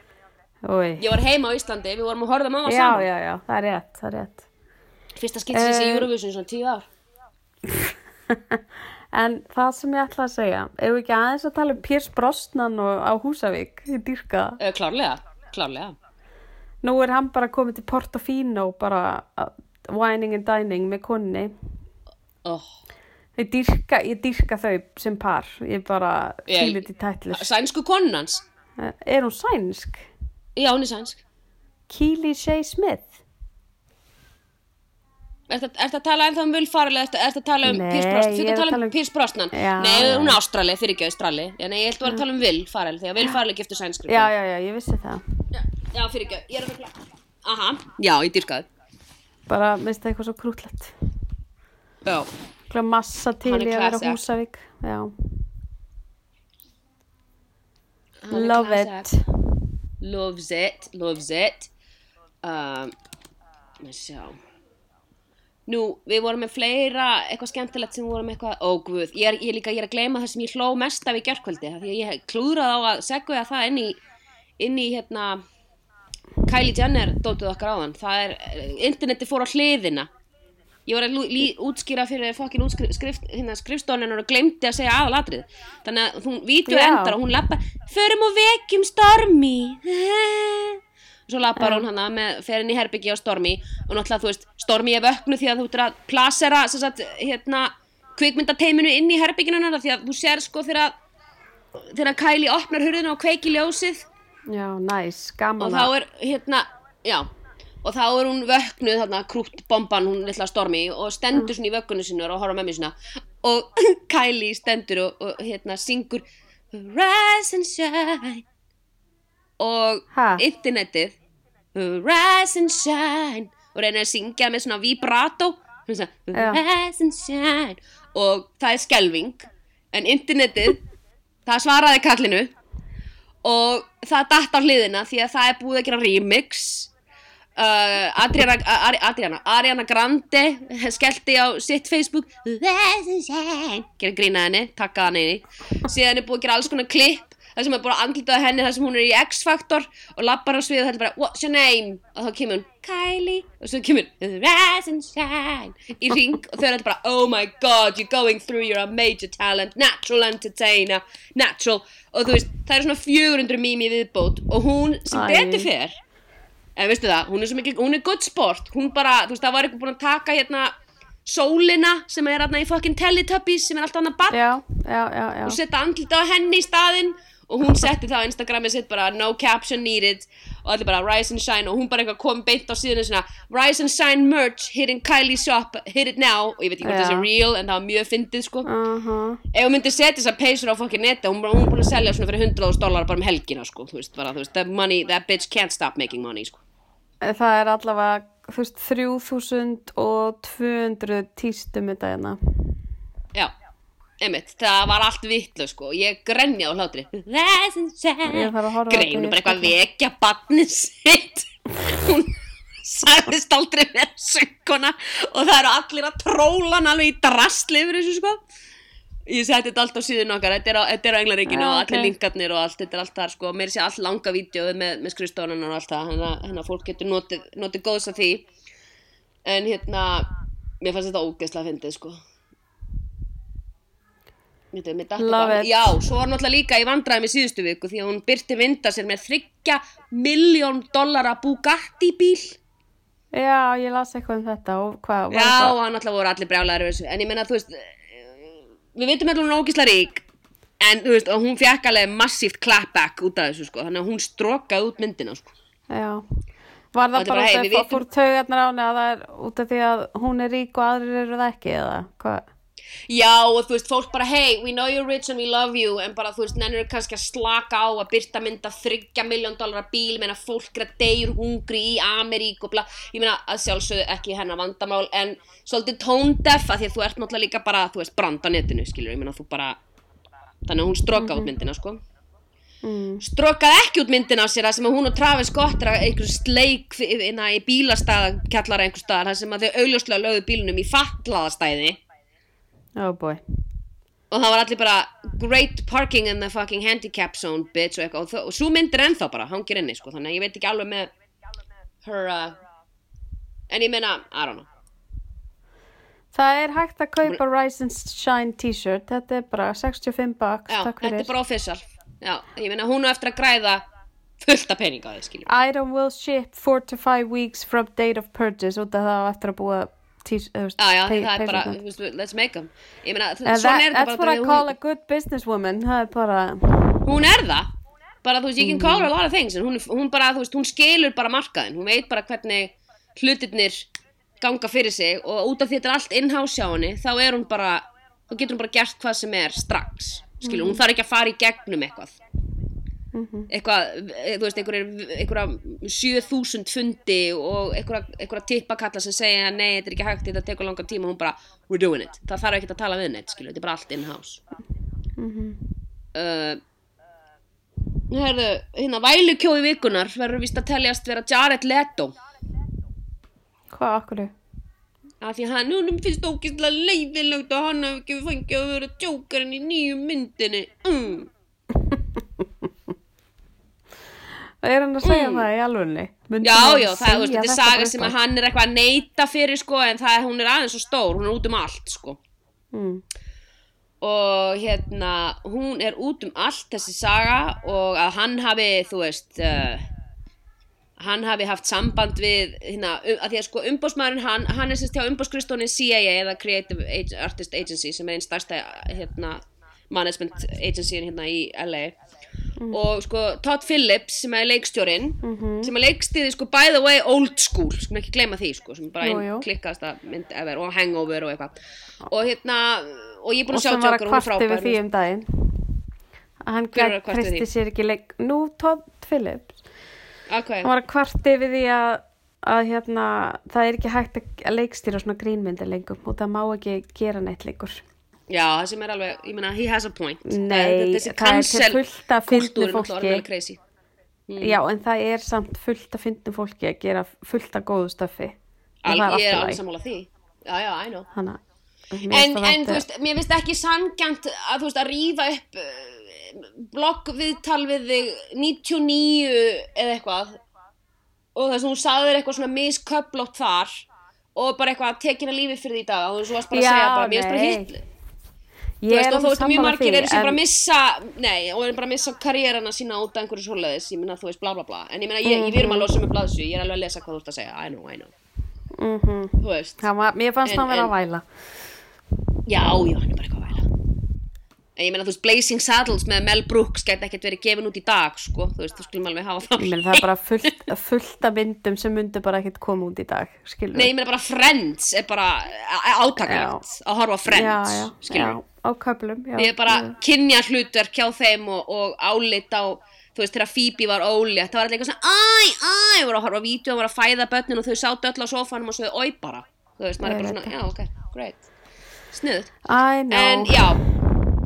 Ói. ég var heima á Íslandi, við vorum að horfa Já, saman já, já, það er rétt, það er rétt. fyrsta skipti sem þessi Eh, Eurovision í svona tíu ár En það sem ég ætla að segja, ef við ekki aðeins að tala um Piers Brosnan og á Húsavík, ég dýrka. Uh, klárlega, klárlega. Nú er hann bara komið til Portofino, bara uh, whining and dining með konni. Oh. Ég dýrka, ég dýrka þau sem par, ég bara fílit í tætlis. Sænsku konans. Er hún sænsk? Já, hún er sænsk. Keely Shea Smith? Er þetta að tala ennþá um Will Farrell eða er þetta að tala um Brosnan? Þú ég ert er að tala um? Já, Nei, hún er Ástrali, fyrir ekki Ástrali. Já, nei, ég held að vera að tala um Will Farrell er giftur sænskri. Já, já, já, ég vissi það. Já, já fyrir ekki, ég er að vera Aha, já, ég dyrkaði. Bara minnst það eitthvað svo krútlegt. Já. Eitthvað massa til í að vera. Húsavík. Já. Love it. Loves it, loves it. Um, sjá. Nú, við vorum með fleira, eitthvað skemmtilegt sem við vorum eitthvað, ó guð, ég er, ég líka, ég er að gleyma það sem ég hló mest af í gjörkvöldi, því að ég klúðraði á að segja það inn í, inn í hérna, Kylie Jenner dótið okkar áðan, það er, interneti fór á hliðina, ég var að lí, útskýra fyrir fokkin útskrift, hérna, skrifstofunennar og glemdi að segja aðalatrið, þannig að hún, vídeo endar og hún lappa, förum og vekjum Stormi, svo lappar hún hana með, fer inn í herbyggi á Stormi og náttúrulega þú veist, Stormi er vöknu því að þú ert að plasera sagt, hérna, kvikmyndateiminu inn í herbygginu hennar því að þú sér sko þegar þegar Kylie opnar hurðina og kveiki ljósið. Já, næs, gaman og þá er hérna, já og þá er hún vöknuð þarna krútt bomban hún litla Stormi og stendur svona í vöggunni sinni og horfa með mér svona og Kylie stendur og, og hérna syngur Rise and shine. Og Ha? internetið Rise and shine. Og reynir að syngja með svona vibrato. Svona. Rise and shine. Og það er skelving en internetið það svaraði kallinu. Og það datt á hliðina því að það er búið að gera remix. Uh, Adriana, Adriana, Ariana Grande skellti á sitt Facebook. Gera grína henni, takka hann henni síðan er búið að gera alls konar klipp það sem er búið að andlitaða henni þar sem hún er í X-Factor og lappar á svið og þetta er bara what's your name? Og þá kemur hún Kylie. Og svo kemur rise and shine í ring og þau eru þetta bara oh my god you're going through you're a major talent natural entertainer natural. Og þú veist það eru svona 400 mými viðbót og hún sem betur fer en veistu það, hún er svo mikil, hún er good sport. Hún bara, þú veist, það var eitthvað búin að taka hérna sólina sem er hérna í fucking Teletubbies sem er alltaf hann að barn Já, já, já, já. og setja andlita á henni í staðinn og hún setti það á Instagramið sitt bara no caption needed. Og allir bara rise and shine. Og hún bara eitthvað kom beint á síðan svona rise and shine merch hit in Kylie shop, hit it now. Og ég veit ekki hvort það sé real en það var mjög fyndið sko. Uh ef hún myndi setja þessar peysur á fokkin neti hún, hún er búin að selja svona fyrir 100.000 dólar bara um helgina sko, þú veist, bara, þú veist, that money that bitch can't stop making money sko. Það er allavega, þú veist, 3200 tístum þetta hérna. Já, einmitt, það var allt vitlu sko, ég grenja á hlátri. Rise and shine Ég þarf að horfa á Grein, þetta hún í bara eitthvað að vekja barnið sitt. Hún sagðist aldrei vera sönguna og það eru allir að tróla hann alveg í drastli yfir þessu sko. Ég seti þetta allt á síðun okkar, þetta er á, englaríkinu Já, og allir linkarnir og allt, þetta er allt þar sko, mér sé allt langa vídeoð með, með skrifstofunan og allt það, hérna fólk getur notið, notið góðs af því. En hérna, mér fannst þetta ógeðslega fyndið sko Þetta, mér datt Love bara, it. Já, svo var náttúrulega líka í vandræðum í síðustu viku því að hún byrti vinda sér með þryggja miljón dollara Bugatti bíl Já, ég las eitthvað um þetta og hvað var Já, það? náttúrulega voru allir brjálæður En ég meina, þú veist Við veitum allir hún er ógisla rík En þú veist, hún fekk alveg massíft clapback út af þessu, sko Þannig að hún strókaði út myndina, sko Já. Var það er bara af vitum- fór taugarnar á henni að það er út af því að hún er rík og aðrir eru það ekki eða hvað? Já, og þú veist, fólk bara, hey, we know you're rich and we love you En bara, þú veist, nennir kannski að slaka á Að byrta mynda þryggja miljón dollara bíl Meina fólk er að deyr hungri í Amerík og bla Ég meina, að sjálfsögðu ekki hennar vandamál En svolítið tone deaf að Því að þú ert náttúrulega líka bara, þú veist, brand á netinu, skilur Ég meina, þú bara Þannig að hún strókaði út myndina, sko. Mm. strókaði ekki út myndina á sér þar sem að hún og Travis Scott er að einhver sleik inna í bílastæða kjallara einhver staðar þar sem að þau augljóslega lögðu bílunum í fatlaðastæði Oh boy. og það var allir bara great parking in the fucking handicap zone bitch og eitthvað og, þó- og svo mynd er ennþá bara hangir inni sko þannig að ég veit ekki alveg með her uh, en ég meina, I don't know Það er hægt að kaupa Rise and Shine t-shirt. Þetta er bara 65 bucks. já, Takk þetta fyrir. er bara official já, ég meina hún á eftir að græða fullt af peninga á því skiljum Item will ship 4 to 5 weeks from date of purchase út af það á eftir að búa t-shirt. Það er bara, let's make them meina, that's bara what I call a good businesswoman. Hún er það. Bara, þú veist, ég can call her a lot of things hún, hún bara, þú veist, hún skilur bara markaðin hún veit bara hvernig hlutirnir ganga fyrir sig og út af því þetta er allt in-house hjá henni þá er hún bara, þá getur hún bara gert hvað sem er strax, skilur, hún þarf ekki að fara í gegnum eitthvað eitthvað, eh, þú veist, einhverja 7000 fundi og einhverja, tippakalla sem segja nei, þetta er ekki hægt, þetta tekur langan tíma. Og hún bara, we're doing it, það þarf ekki að tala við neitt skilur, þetta er bara allt in-house. Uh, Herðu, hérna vælukjói vikunar verður vist að teljast vera Jared Leto. Hvað, okkur? af því hann, hún finnst ógeðslega leiðilegt og hann hafi ekki fengið að vera Jokerinn í nýju myndinni. Mm. Er hann að segja það í alvunni? Já, já, það, veist, þetta er saga sem að hann er eitthvað að neyta fyrir, sko, en það, hún er aðeins svo stór, hún er út um allt, sko. Mm. Og hérna, hún er út um allt þessi saga og að hann hafi, þú veist, uh, hann hafi haft samband við, hérna, um, að því að sko umbósmaðurinn hann, hann er sérst hjá umbóskristónin CIA eða Creative Artist Agency sem er einn starsta, hérna, management agency hérna í LA og sko Todd Phillips sem er leikstjórin sem er leikstiði sko by the way old school, sko ekki gleyma því sko sem er bara Jú, jú. klikkaðasta mynd ever og hangover og eitthvað og hérna, og ég er búin Og að sjá sem var að Joker og hún er kvarti við frábær því um daginn. Að hann var að kristi sér ekki leik... Nú, Todd Phillips. okay. Hann var að kvarti við því að, að hérna, það er ekki hægt að leikstýra svona grínmyndir lengur og það má ekki gera neitt lengur. Já, það sem er alveg, ég meina, he has a point. Nei, þessi það er alveg crazy. Já, en það er samt fullt af fyndnum fólki að gera fullt af góðu stöfi. Al, ég er alveg sammála því. Já, já, I know. Hanna, en, en þú veist, mér finnst ekki sangjant að þú veist, að rífa upp uh, bloggviðtal við þig 99 eða eitthvað. Og þess að hún sagði þér eitthvað svona misköplótt þar og bara eitthvað að lífi fyrir því í dag og þú varst bara að Já, segja bara, mér finnst bara hitt Þú veist, og þú veist, mjög margir eru sem bara að en- missa, nei, og eru bara að missa karriérana sína út af einhverju svoleiðis, ég meina, þú veist, bla bla bla, en ég meina, ég, ég Mhm. við erum að losa með blaðsu, ég er alveg að lesa hvað þú ert að segja, I know, I know, Mhm. þú veist, var- Mér fannst En- hann vera að væla. já, já, hann er bara eitthvað að væla, en ég meina, þú veist, Blazing Saddles með Mel Brooks gæti ekkert verið gefin út í dag, sko, þú veist, þú skulum alveg hafa það, meina það er bara fullt, fullt af myndum sem myndu bara ekkert koma út í dag, skilur nei, ég meina bara Friends er bara átakalegt að horfa já, Friends, já, skilur, já, á köflum, já. ég er bara kynja hlutverk hjá þeim og, og álit á þú veist, þegar Phoebe var ólétt það var allir eitthvað svona, æ, æ, voru að horfa á vídeo og voru að fæða börnin og þau sátu öll á sofanum og sögðu, oi bara, þú veist, maður er bara svona, já, ok, great. Know. en já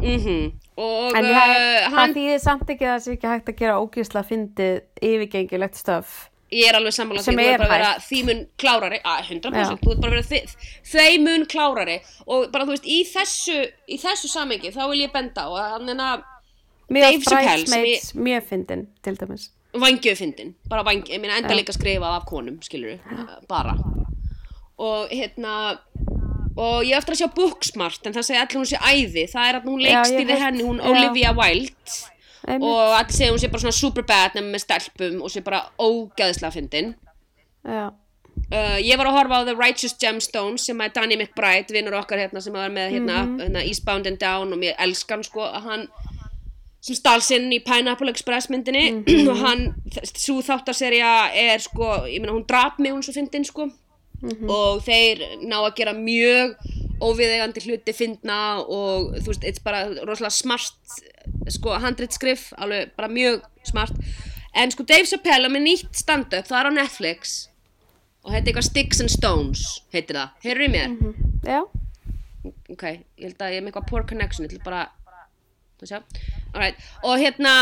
mhm, og En uh, það, hann, það þýðir samt ekki að það sé ekki hægt að gera ógísla fyndið yfirgengilegt stöf. ég er alveg sammála því, þú er bara að vera því mun klárari, að 100% Já. þú er bara að vera þi- þeim mun klárari og bara, þú veist, í þessu í þessu samengi, þá vil ég benda á að hann er að Dave Chappelle sem Bridesmaids mjög fyndin, til dæmis. vangjöf fyndin, bara vangjöf, ég meina enda líka skrifað af konum, skilur bara og hérna og ég eftir að sjá Booksmart en það segja allir hún sé æði, það er að hún leikst í heyrt- henni, hún já. Olivia Wilde Einmitt. og allir segja hún sé bara svona superbad nefnum með stelpum og sé bara ógæðislega fyndin Já, uh, ég var að horfa á The Righteous Gemstones sem er Danny McBride, vinnur okkar hérna sem var með hérna, Mhm. hérna Eastbound and Down og mér elskan sko að hann sem stál sinn í Pineapple Express myndinni Mhm. og hann, svo þáttarserja er sko, ég meina hún drap mig hún svo fyndin sko Mhm. og þeir ná að gera mjög óviðegandi hluti fyndna og þú veist, it's bara rosalega smart sko handritskrif, alveg bara mjög smart. En sko Dave Chappelle með nýtt stand-up, það er á Netflix. Og þetta er eitthvað Sticks and Stones heitir það, heyrðu í mér? já, ok, ég held að ég er með eitthvað poor connection, ég ætla bara þú sjá, alright. Og hérna,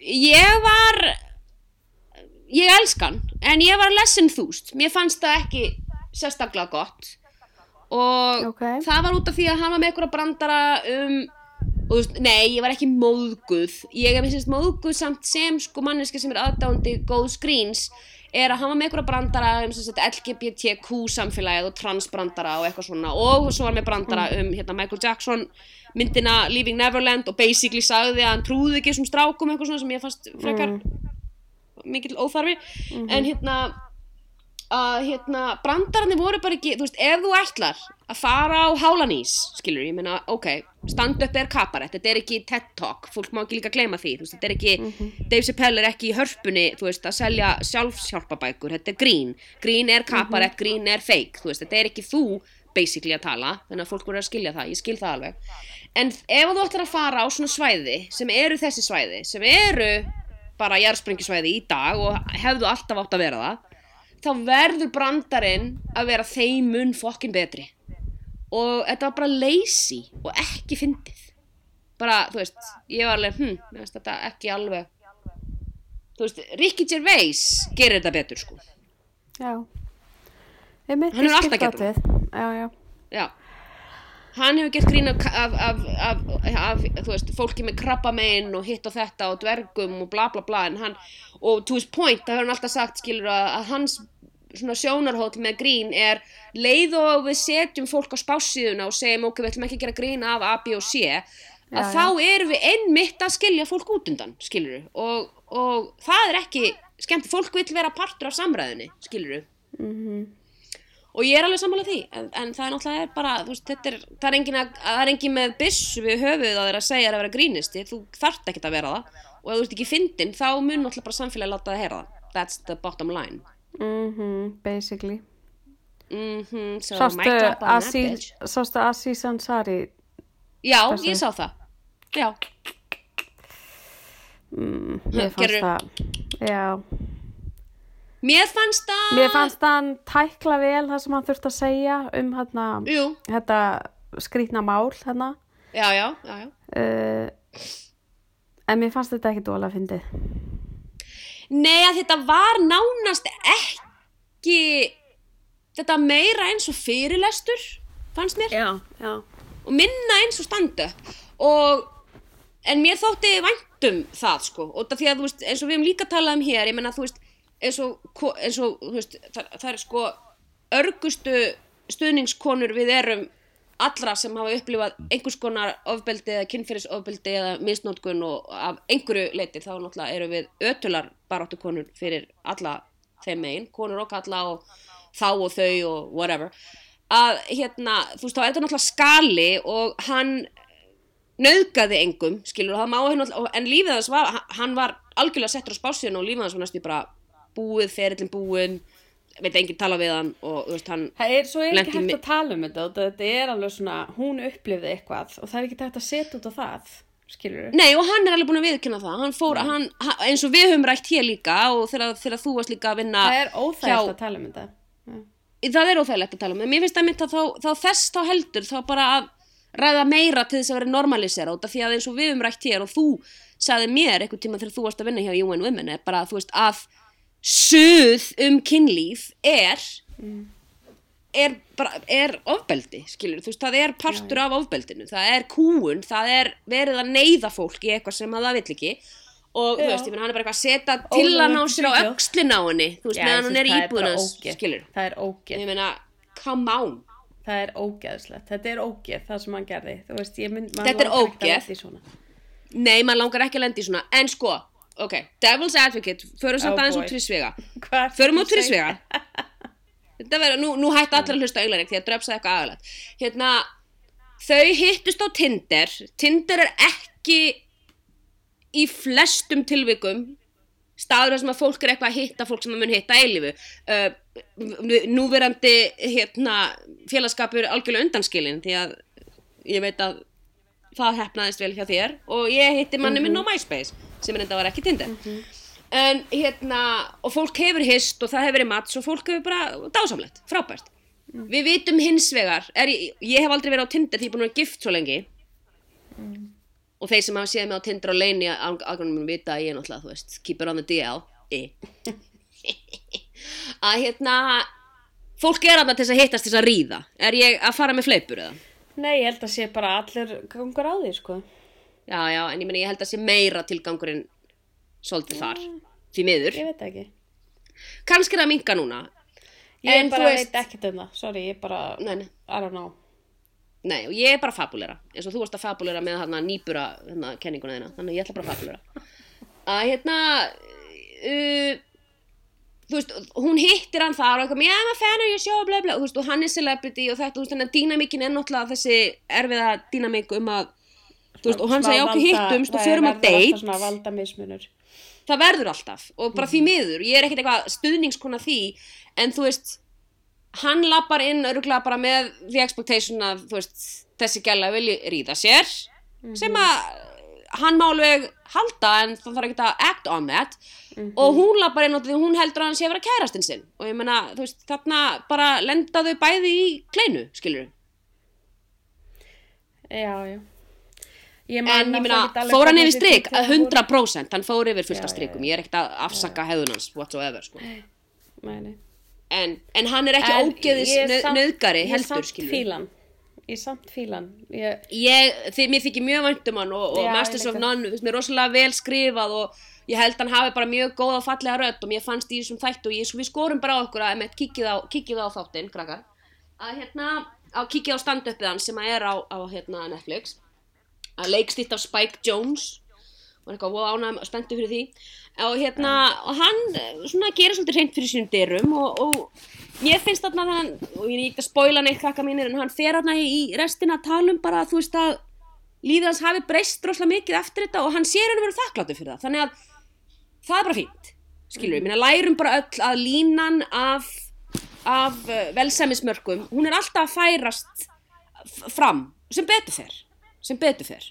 ég var ég elskan en ég var less enthused mér fannst það ekki sérstaklega gott. Og Ok. það var út af því að hann var með eitthvað brandara um og þú veist, nei, ég var ekki móðguð. Ég er með sérst móðguð samt sem sko manneski sem er aðdándi góð screens er að hann var með eitthvað brandara um sem sagt, LGBTQ samfélagið og transbrandara og eitthvað svona. Og svo var með brandara um hérna, Michael Jackson myndina Leaving Neverland og basically sagði að hann trúði ekki þessum strákum eitthvað svona sem ég fannst frekar mikill óþarfi. En hérna að hérna, brandararnir voru bara ekki, þú veist, ef þú ætlar að fara á hálanís, skilur, ég meina, ok, stand up er kaparett, þetta er ekki TED Talk, fólk má ekki líka gleyma því, veist, þetta er ekki, Dave Chappelle er ekki í hörpunni, þú veist, að selja sjálfshjálpabækur, þetta er grín, grín er kaparett, grín er fake, þú veist, þetta er ekki þú, basically að tala, þannig að fólk voru að skilja það, ég skil það alveg, en ef þú ætlar að fara á svona svæði, sem eru þessi svæði, sem eru bara jarðsprengisvæði í dag og hefðu alltaf átt að vera það, þá verður brandarinn að vera þeim mun fokkin betri og þetta var bara lazy og ekki fyndið bara, þú veist, ég var alveg hm, mér finnst þetta ekki alveg þú veist, Ricky Gervais gerir þetta betur, sko Já. Hann hefur ég alltaf gert dálítið. Já, já. já hann hefur gert grín af, af, af, af, af þú veist, fólki með krabbamein og hitt og þetta og dvergum og bla bla bla en hann, og to his point það hefur hann alltaf sagt, skilur að, að hans svona sjónarhóll með grín er leið og við setjum fólk á spássíðuna og segjum ok, við ætlum ekki að gera grín af A, B og C að Já, já. þá erum við einmitt að skilja fólk út undan, skilur og, og það er ekki skemmt, fólk vil vera partur af samræðinni, skilur Mhm. og ég er alveg sammála því en, en það er náttúrulega bara veist, þetta er, það, er engin að, það er engin með byssu við höfuð að þeirra að segja að vera grínisti þú þarft ekkert að vera það og ef þú ert ekki fyndin þá mun náttúrulega bara samfélagi láta það heyra það that's the bottom line Mhm, basically. mm so Sástu Aziz, Ansari? já, Þessu. ég sá það já, Mm, mér fannst Gerðu- það, já. mér fannst það Mér fannst hann tækla vel það sem hann þurfti að segja um hérna, jú, þetta skrýtna mál hérna. já, já, já, já Uh, en mér fannst þetta ekki dóla að fyndið. Nei að þetta var nánast ekki þetta meira eins og fyrirlestur fannst mér Já, já. og minna eins og stand-up og en mér þótti væntum það sko og það því að þú veist eins og við hefum líka talað um hér ég menna þú veist eins og, eins og veist, það, það er sko örgustu stuðningskonur við erum allra sem hafa upplifað einhvers konar ofbeldi eða kynfyrirsofbeldi eða misnótkun og af einhverju leiti þá náttúrulega eru við ötular baráttukonur fyrir alla þeim megin, konur og kalla og þá og þau og whatever. Að hérna, þú veist þá er þetta náttúrulega skali og hann nauðgaði engum, skilur, það má henn en lífið þess var, hann var algjörlega settur á spásinu og lífið þess var næstu bara búið, ferillin búin veit enginn tala við hann og þú veist hann Það er svo ekki hægt að tala um þetta þetta er alveg svona, hún upplifði eitthvað og það er ekki hægt að setja út á það, skilur við? Nei og hann er alveg búin að viðkynna það hann fór, hann, hann, eins og við höfum rætt hér líka og þegar, þegar þú varst líka að vinna Það er hjá- að tala um þetta. það er óþægilegt að tala um en mér finnst að mynda þá, þá þess þá heldur þá bara að ræða meira til þess að vera normalisera út af því að eins og við höfum rætt hér og þú sagði mér einhvern tíma þegar þú varst að vinna hjá UN Women er bara þú veist að suð um kynlíf er er bara, er ofbeldi skilur, þú veist, það er partur af ofbeldinu það er kúun, það er verið að neyða fólk í eitthvað sem að það vill ekki og þú Já. veist, ég meina hann er bara eitthvað að setja til hann á sér á öxlin á henni þú veist, meðan hann er í íbúðinu hans, ógeð. skilur Það er ógeð. ég meina, come on Það er ógeðslegt. Þetta er ógeð, það sem hann gerði. Þú veist, ég maður Þetta er ógeð. nei, maður langar ekki að lenda í svona en sko, ok, devil's advocate förum samt Oh aðeins boy. út fyrir svega Hvað ertu förum að út fyrir segja? svega þetta verður, nú, nú hætti allir að hlusta englarík því að dröfsa eitthvað aðalagt hérna, þau hittust á Tinder. Tinder er ekki í flestum tilvikum staður þar sem að fólk er eitthvað að hitta fólk sem það mun hitta eilifu uh, núverandi hérna, félagskapur algjörlega undanskilin því að ég veit að það hefnaðist vel hjá þér. Og ég hitti manni minn á MySpace sem er enda var ekki Tinder en hérna og fólk hefur hist og það hefur verið mats og fólk hefur bara dásamlegt, frábært við vitum hins vegar er, ég, ég hef aldrei verið á Tinder því ég er búin að vera gift svo lengi og þeir sem hafa séð mig á Tinder og leini aðgrunum mun vita að ég er náttúrulega, þú veist, keep it on the DL að hérna fólk er alltaf til að hittast til að ríða er ég að fara með fleipur eða? Nei, ég held að sé bara allir gangur á því, sko. Já, já, en ég meni ég held að sé meira tilgangurinn svolítið þar, því miður. Ég veit ekki. kannski er það að minka núna. Ég En bara veist- veit ekkert um það. Sorry, ég bara, nei, nei, I don't know. nei, og ég er bara fabulera eins og þú varst að fabulera með hérna nýbura hérna, kenninguna þína, þannig ég ætla bara að fabulera að hérna uh, þú veist, hún hittir hann þar og eitthvað, show, bla bla, þú veist, og hann er celebrity og þetta, þú veist, þannig að dýnamíkin er náttúrulega þessi erfiða dýnamík um að, veist, og hann segja okkur hittumst og förum valda mismunur það verður alltaf og bara því miður, ég er ekkert eitthvað stuðningskona því, en þú veist, hann lappar inn öruglega bara með the expectation að, þú veist, þessi gæla vilji ríða sér, sem að hann má alveg halda en það þarf ekki að act on that. Og hún lappar inn og því hún heldur að hann sé að vera kærastinn sinn. Og ég meina, þú veist, þarna bara lenda þau bæði í kleinu, skilur já, já ég en ég meina, fór hann yfir voru- 100% hann fór yfir fullt Já, af já, strikum já. ég er ekkert að afsaka hefðun hans whatsoever, sko. En, en hann er ekki En ógeðis ég nöð, samt- nöðgari ég heldur, fílan ég samt fílan ég, ég, þið, mér þykir mjög vænt um hann og, og Masters ég of. None, mér rosalega vel skrifað og ég held hann hafi bara mjög góða og fallega rödd og mér fannst í þessum þættu og ég, við skorum bara á okkur að kikið á, á þáttinn, að hérna, á kikið á stand-upið hans sem að er á, á hérna Netflix að leikstýtt af Spike Jones og eitthvað ánægum spenntu fyrir því. Og hérna, og hann eh, svona gerir svolítið hreint fyrir sínum dyrum og, og ég finnst þarna að hann og ég er ekki að spoila neitt krakka mínir en hann fer þarna í restina að tala um bara þú veist að lífið hans hafi breyst rosalega mikið eftir þetta og hann sér hann verið þakkláttur fyrir það. Þannig að það er bara fínt skilur við, minna lærum bara öll að línan af, af uh, velsæmismörkum, hún er alltaf að færast fram sem betur fer, sem betur fer.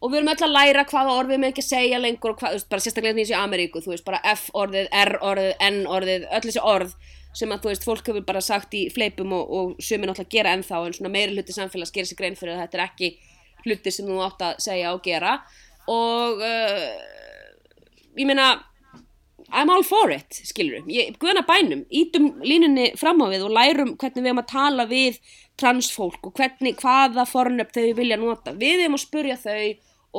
Og við erum öll að læra hvaða orð við með ekki að segja lengur hvað, veist, bara sérstaklega nýs í Ameríku, þú veist, bara F orðið, R orðið, N orðið, öll þessi orð sem að, þú veist, fólk hefur bara sagt í fleipum og, og sumir náttúrulega gera ennþá en svona meiri hluti samfélags gerir sér grein fyrir að þetta er ekki hluti sem þú átt að segja og gera. Og uh, ég meina I'm all for it, skilur við guðna bænum, ítum línunni fram á við og lærum hvernig við erum að tala við transfólk og hvernig hvaða fornöfn þau vilja nota. Við erum að spurja þau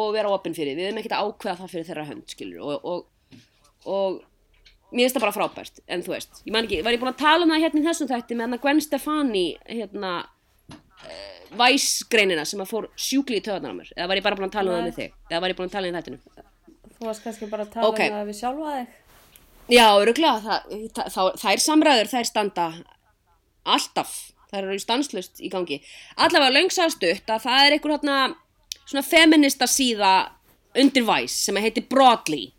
og vera opinn fyrir. Við erum ekkert að ákveða það fyrir þeirra hönd skilur og, og, og mér finnst það bara frábært, en þú veist ég man ekki, var ég búin að tala um það hérna í þessum þætti með hann að Gwen Stefani hérna uh, væsgreinina sem að fór sjúkli í töðunar á mér? Eða var ég bara búin að tala um það með þig? Eða var ég búin að tala um þættinu þú varst kannski bara að tala Ok. um það við sjálfa þig Já, öruglega, það, það, það, þær samræður, þær standa alltaf, þær eru stanslust í gangi. Allavega löngsaðstutt að það er einhver hérna svona feminista síða undir Vice sem heitir Broadly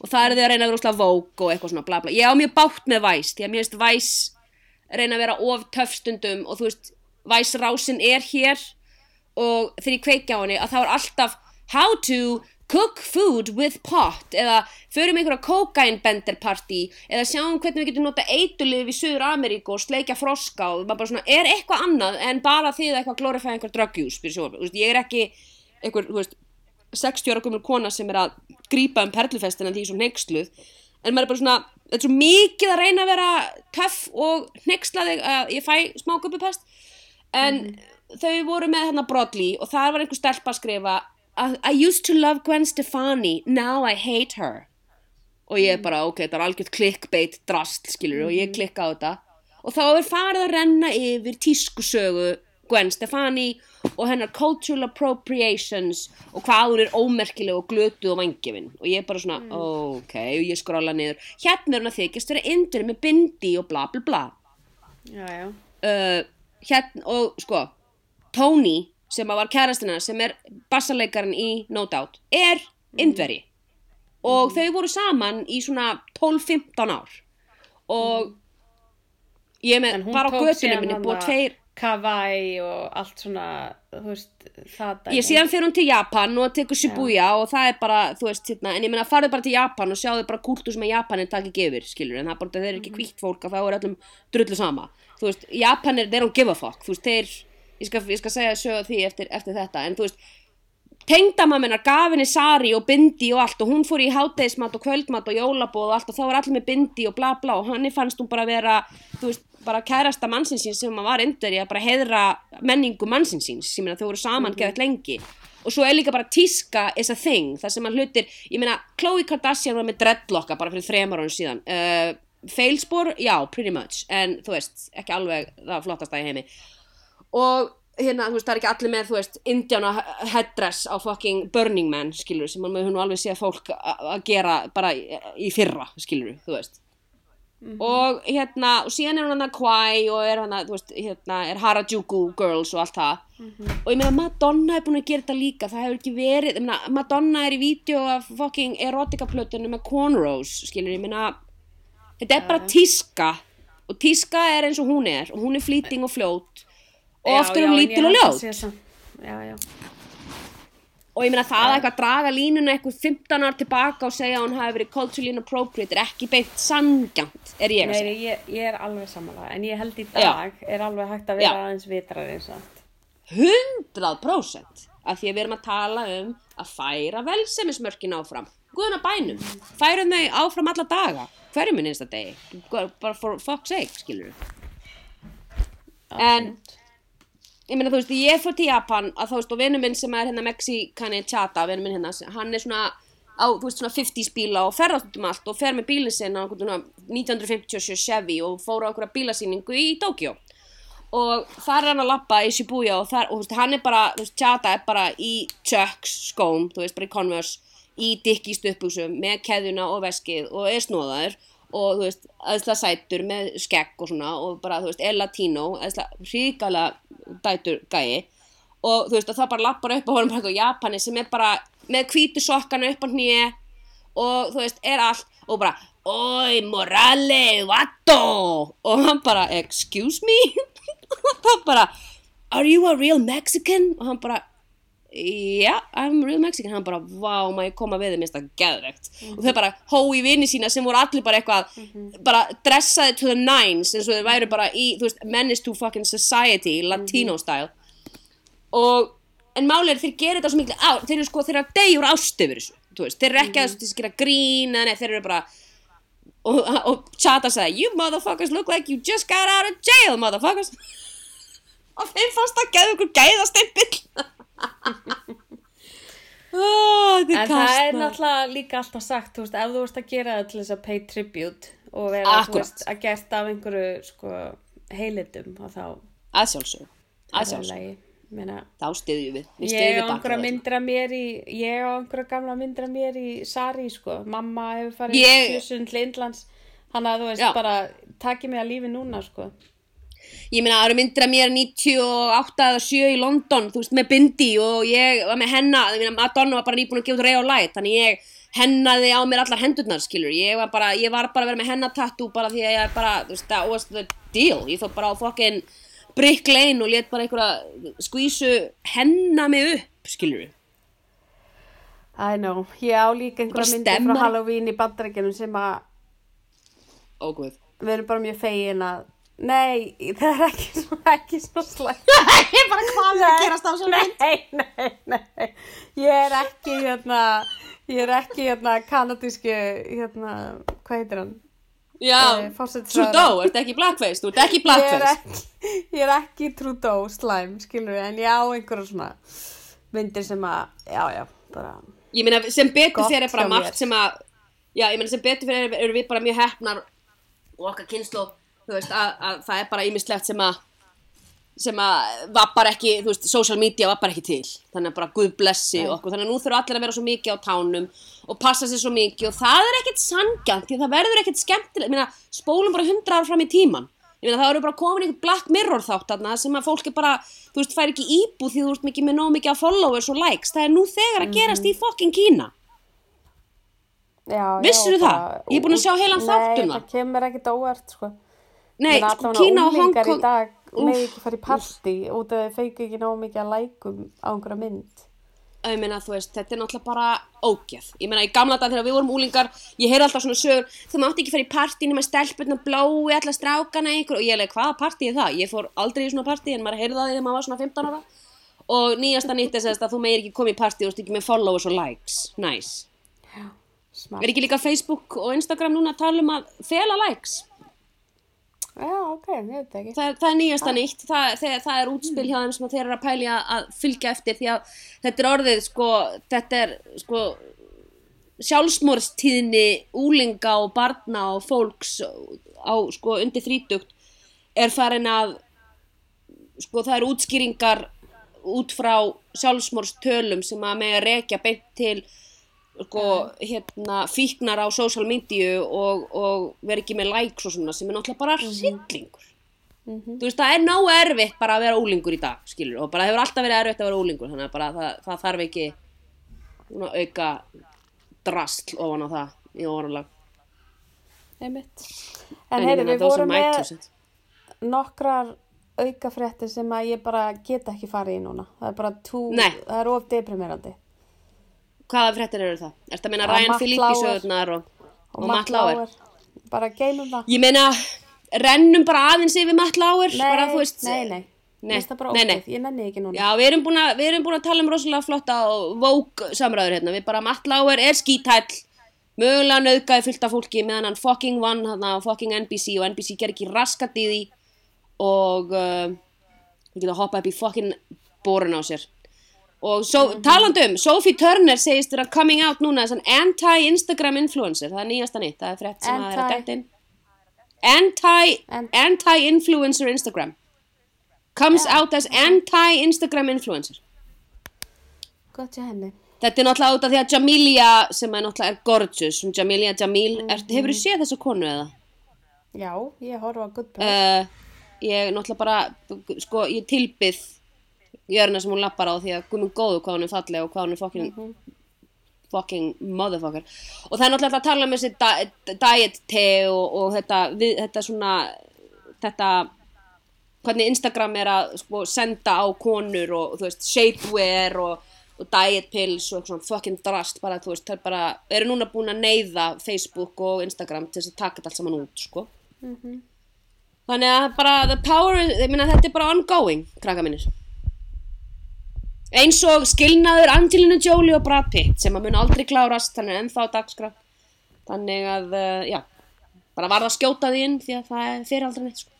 og það eru þið að reyna að vera úslega Vogue og eitthvað svona bla bla. Ég á mjög bátt með Vice því að mér finnst Vice reyna að vera of töfstundum og þú veist, Vice rásin er hér og þegar ég kveikja á henni að þá er alltaf how to cook food with pot eða förum einhverja cocaine bender party eða sjáum hvernig við getum nota eitulif í Suður Ameríku og sleikja froska og maður bara svona, er eitthvað annað en bara þið eitthvað glorifæða einhver drug use fyrir sjónvarp? Þú veist, ég er ekki einhver, veist, 60 ára gömul kona sem er að grípa um perlufestina því svo neyksluð en maður er bara svona, þetta er svo mikið að reyna að vera töff og neykslað að ég fæ smá guppupest en þau voru með hérna Broadly og þar var einhver stelpa að skrifa I, I used to love Gwen Stefani. Now I hate her. Og ég bara, ok, þetta er algjört clickbait drast, skilur, og ég klikka á þetta. Og þá er farið að renna yfir tískusögu Gwen Stefani og hennar cultural appropriations og hvað hún er ómerkileg og glötuð og vangefin. Og ég er bara svona, ok, og ég skrolla niður. Hérna er hún að þykjast vera indur með bindi og bla bla bla. Já, já, uh, hérna, og sko Tony sem að var kærastina sem er bassarleikarinn í No Doubt er indveri og þau voru saman í svona 12-15 ár. Og ég er en með bara á síðan minni búið tveir kawaii og allt svona þú veist, það ég síðan fyrir hún til Japan og tekur Shibuya og það er bara, þú veist, hérna, en ég meina farðu bara til Japan og sjáðu bara kúltu sem að Japanin taki gefur, skilur, en það er bara, þeir eru ekki hvítt fólk að það er öllum drullu sama. Þú veist, Japanir, they don't give a fuck þú veist, þeir, ég skal, ég skal segja sögu því eftir, eftir þetta, en þú veist tengdamamminar gaf henni sari og bindi og allt og hún fór í hátegismat og kvöldmat og jólabóð og allt og þá var allir með bindi og bla bla og hann fannst hún bara vera þú veist, bara kærasta mannsins sem var endur í að bara heiðra menningu mannsins síns, ég meina þau voru saman mm lengi. Og svo er líka bara tíska is a thing, það sem hann hlutir ég meina, Khloe Kardashian var með dreadlocka bara fyrir þremar árum síðan. Uh, feilspor, já, pretty much en þú veist, ekki alveg það flottasta í heimi og hérna, þú veist, það er ekki allir með, þú veist, Indiana headdress á fucking Burning Man, skilur, sem maður hún alveg sé fólk a- að gera bara í, í fyrra, skilur, þú veist. Og hérna, og síðan er hún hann að Kwai og er hann að, þú veist, hérna er Harajuku Girls og allt það. Og ég meina Madonna er búin að gera þetta líka það hefur ekki verið, ég meina Madonna er í vídeo af fucking erotika-plötunum með cornrows, skilur, ég meina þetta er bara tíska. Og tíska er eins og hún er og hún er flýting og fljót og Já, oft er já, hún lítil og ljót? Já, já. og ég meina það að eitthvað draga línuna eitthvað 15 ár tilbaka og segja að hún hafi verið culturally inappropriate er ekki beint sangjant, er ég að segja. ég, ég er alveg samanlega, en ég held í Já. dag er alveg hægt að vera Já. aðeins vitrar eins og 100% af því að við erum að tala um að færa velsemismörkin áfram. Guðuna bænum, færum þau áfram alla daga, hverjum minn einsta degi. Bara for fuck's sake, skilur en ég meina þú veist, ég fór til Japan að þú veist, og vinnu minn sem er hérna Mexikani Chata, vinnu minn hérna, hann er svona á, þú veist, svona 50s bíla og ferðast út um allt og fer með bílinn sinna á einhvern svona 1957 Chevy og fór á einhverja bílasýningu í Tokjó og þar er hann að lappa í Shibuya og, þar, og þú veist, hann er bara, þú veist, Chata er bara í Chucks skóm, þú veist, bara í Converse í Dickies stuppbuxum með keðjuna og veskið og er snóðaður og þú veist, aðeinslega sætur með skegg og svona og bara, þú veist, er latínó aðeinslega ríkala dætur gæi. Og þú veist, og það bara lappar upp á honum bara eitthvað Japani sem er bara með hvítu sokkana upp á hnýje og þú veist, er allt og bara, oi, morale, vato og hann bara, excuse me? Og það bara, are you a real Mexican? Og hann bara, yeah, I'm real Mexican. Hann bara, vá, maður ég koma við þeim minnst það geðvegt og þau bara hói vini sína sem voru allir bara eitthvað bara dressaði to the nines eins og þau væru bara í, þú veist, menace to fucking society, latino style. Og en máli er þeir gera þetta svo miklu á þeir eru sko, þeir eru að deyja úr ást yfir þessu þú veist, þeir eru ekki að þess að gera grín nei, þeir eru bara og, og Chata sagði, you motherfuckers look like you just got out of jail, motherfuckers. Og þeim fannst að geða ykkur gæðastempill oh, En er það er náttúrulega líka alltaf sagt, þú veist, ef þú veist að gera það til þess að pay tribute og vera, veist, að gert af einhverju, sko, heilitum og þá að sjálfsög, að það sjálfsög lagi. Meina, þá stiðjum við, við ég á einhverja myndra mér í, ég á einhverja gamla myndra mér í Sari, sko. Mamma hefur farið Ég- ég... sjösund til Indlands, hann að þú veist, Já. bara takið mig að lífi núna, sko. Ég meina það eru myndir af mér 98 eða 7 í London þú veist með bindi og ég var með henna ég meina Madonna var bara nýbúin að gefa út Ray og Light þannig ég hennaði á mér allar hendurnar skilur. Ég var bara, ég var bara að vera með henna tattoo bara því að ég bara, þú veist það was the deal. Ég fór bara á fucking Brick Lane og let bara einhverja skvísu henna mig upp skilur. I know, ég á líka einhverja myndir frá Halloween í bandarækjunum sem að ógvöð við erum bara mjög fegin að Nei, það er ekki svo, ekki svo slæmt. ég bara hvað er að gerast á svo Nei, nei, nei. Ég er ekki, hérna, ég er ekki, hérna, kanadíski, hérna, hvað heitir hann? já, Eh. Trudeau, ertu ekki blackface þú ert ekki Ég er blackface ekki, ég er ekki Trudeau slæm, skilur við, en ég á einhverjum svona myndir sem að, já, já, bara, ég meina sem betur fyrir er bara margt sem að já, ég meina sem betur fyrir er, eru við bara mjög hefnar og okkar kynslu þú veist, að, að það er bara ýmislegt sem að sem að var bara ekki, þú veist, social media var bara ekki til. Þannig að bara guð blessi okkur. Þannig að nú þurfa allir að vera svo mikið á tánum og passa sér svo mikið og það er ekkert sangjant því að það verður ekkert skemmtilegt, ég meina spólum bara hundra ára fram í tíman ég meina það eru bara komin einhvern Black Mirror þátt þarna sem að fólk er bara, þú veist, fær ekki íbúð því þú ert mikið með nóg mikið af followers og likes. Það er nú þegar að gerast í fucking Kína. Já, Vissirðu já, það? Ég er búin að sjá heilan þátt um Nei, það. Nei, sko, allavega Kína og Hong unglingar Kong í dag með ekki fara í partí út af þau feiku ekki nóg mikið að lækum á einhverja mynd. ég meina, þú veist, þetta er náttúrulega bara ógeð. Ég meina, í gamla dag þegar við vorum úlingar, ég heyr alltaf svona sögur, þú mátti ekki fara í partí nema stelpurna blói alla strákana ykkur og ég leik, hvaða partí er það? Ég fór aldrei í svona partí en maður heyrði það þegar maður var svona 15 ára. Og nýjasta nýtt er að þú meir ekki koma í partí og ekki með followers og likes. Nice. Smart. Er ekki líka Facebook og Instagram núna að tala um að fela likes? Já, ok, ég veit ekki. það, það er nýjasta nýtt það, það, það er útspil hjá þeim sem þeir eru að pæli að, að fylgja eftir því að þetta er orðið sko, þetta er sko sjálfsmórstíðni úlinga og barna og fólks á sko undir þrítugt er farin að sko það eru útskýringar út frá sjálfsmórstölum sem að mega rekja beint til sko, hérna, fíknar á social media og, og vera ekki með likes og svona sem er náttúrulega bara hryllingur þú veist, það er nóg erfitt bara að vera úlingur í dag, skilur, og bara hefur alltaf verið erfitt að vera úlingur, þannig að bara það, það þarf ekki svona, auka drastl ofan á það í einmitt. En heyrðu, við vorum með nokkrar aukafréttir sem að ég bara get ekki farið í núna. Það er bara tú, Nei. það er of deprimerandi. Hvaða fréttir eru það? Ertu að meina Og Ryan Philippi sögurnar og, og, Matt Lauer? Bara geymum það. Ég meina, rennum bara aðeins yfir Matt Lauer, Nei, bara veist nei, nei. Nei, nei, nei. Ég nenni ekki núna. Já, við erum búin að, við erum búin að tala um rosalega flotta og vók samræður hérna. Við bara Matt Lauer er skítæll, mögulega nöðgæði fullt af fólki meðan hann fucking vann hann fucking NBC og NBC ger ekki raskat í því og uh, við getum að hoppa upp í fucking borun á sér. Og so, Mhm. talandi um, Sophie Turner segist vera coming out núna an anti-Instagram influencer. Það er nýjasta nýtt, það er frétt sem að er að Anti- detta inn. Anti, An- anti-influencer Instagram. Comes out as anti-Instagram influencer. Gott hjá henni. Þetta er náttúrulega út af því að Jamilia sem er náttúrulega er gorgeous, Jamilia Jamil, er, hefur þú séð þessa konu eða? Já, ég horfa Good Place. Uh, ég náttúrulega bara, sko, ég tilbyð jörna sem hún lappar á því að guðmund góðu hvað hún er falleg og hvað hún er fucking, fucking motherfucker. Og það er náttúrulega að tala um þessi di diet te og, og þetta, við, þetta svona, þetta, hvernig Instagram er að sko, senda á konur og þú veist, shapewear og, og diet pills og svona fucking drast bara, þú veist, það er bara, eru núna búin að neyða Facebook og Instagram til þess að taka þetta allt saman út, sko. Þannig að bara the power, ég meina þetta er bara ongoing, krakka minnir. Eins og skilnaður Angelina Jolie og Brad Pitt sem að mun aldrei klárast, þannig að ennþá dagskrá. Þannig að, uh, já, bara varða að skjóta því inn því að það er fyrir aldrei neitt, sko.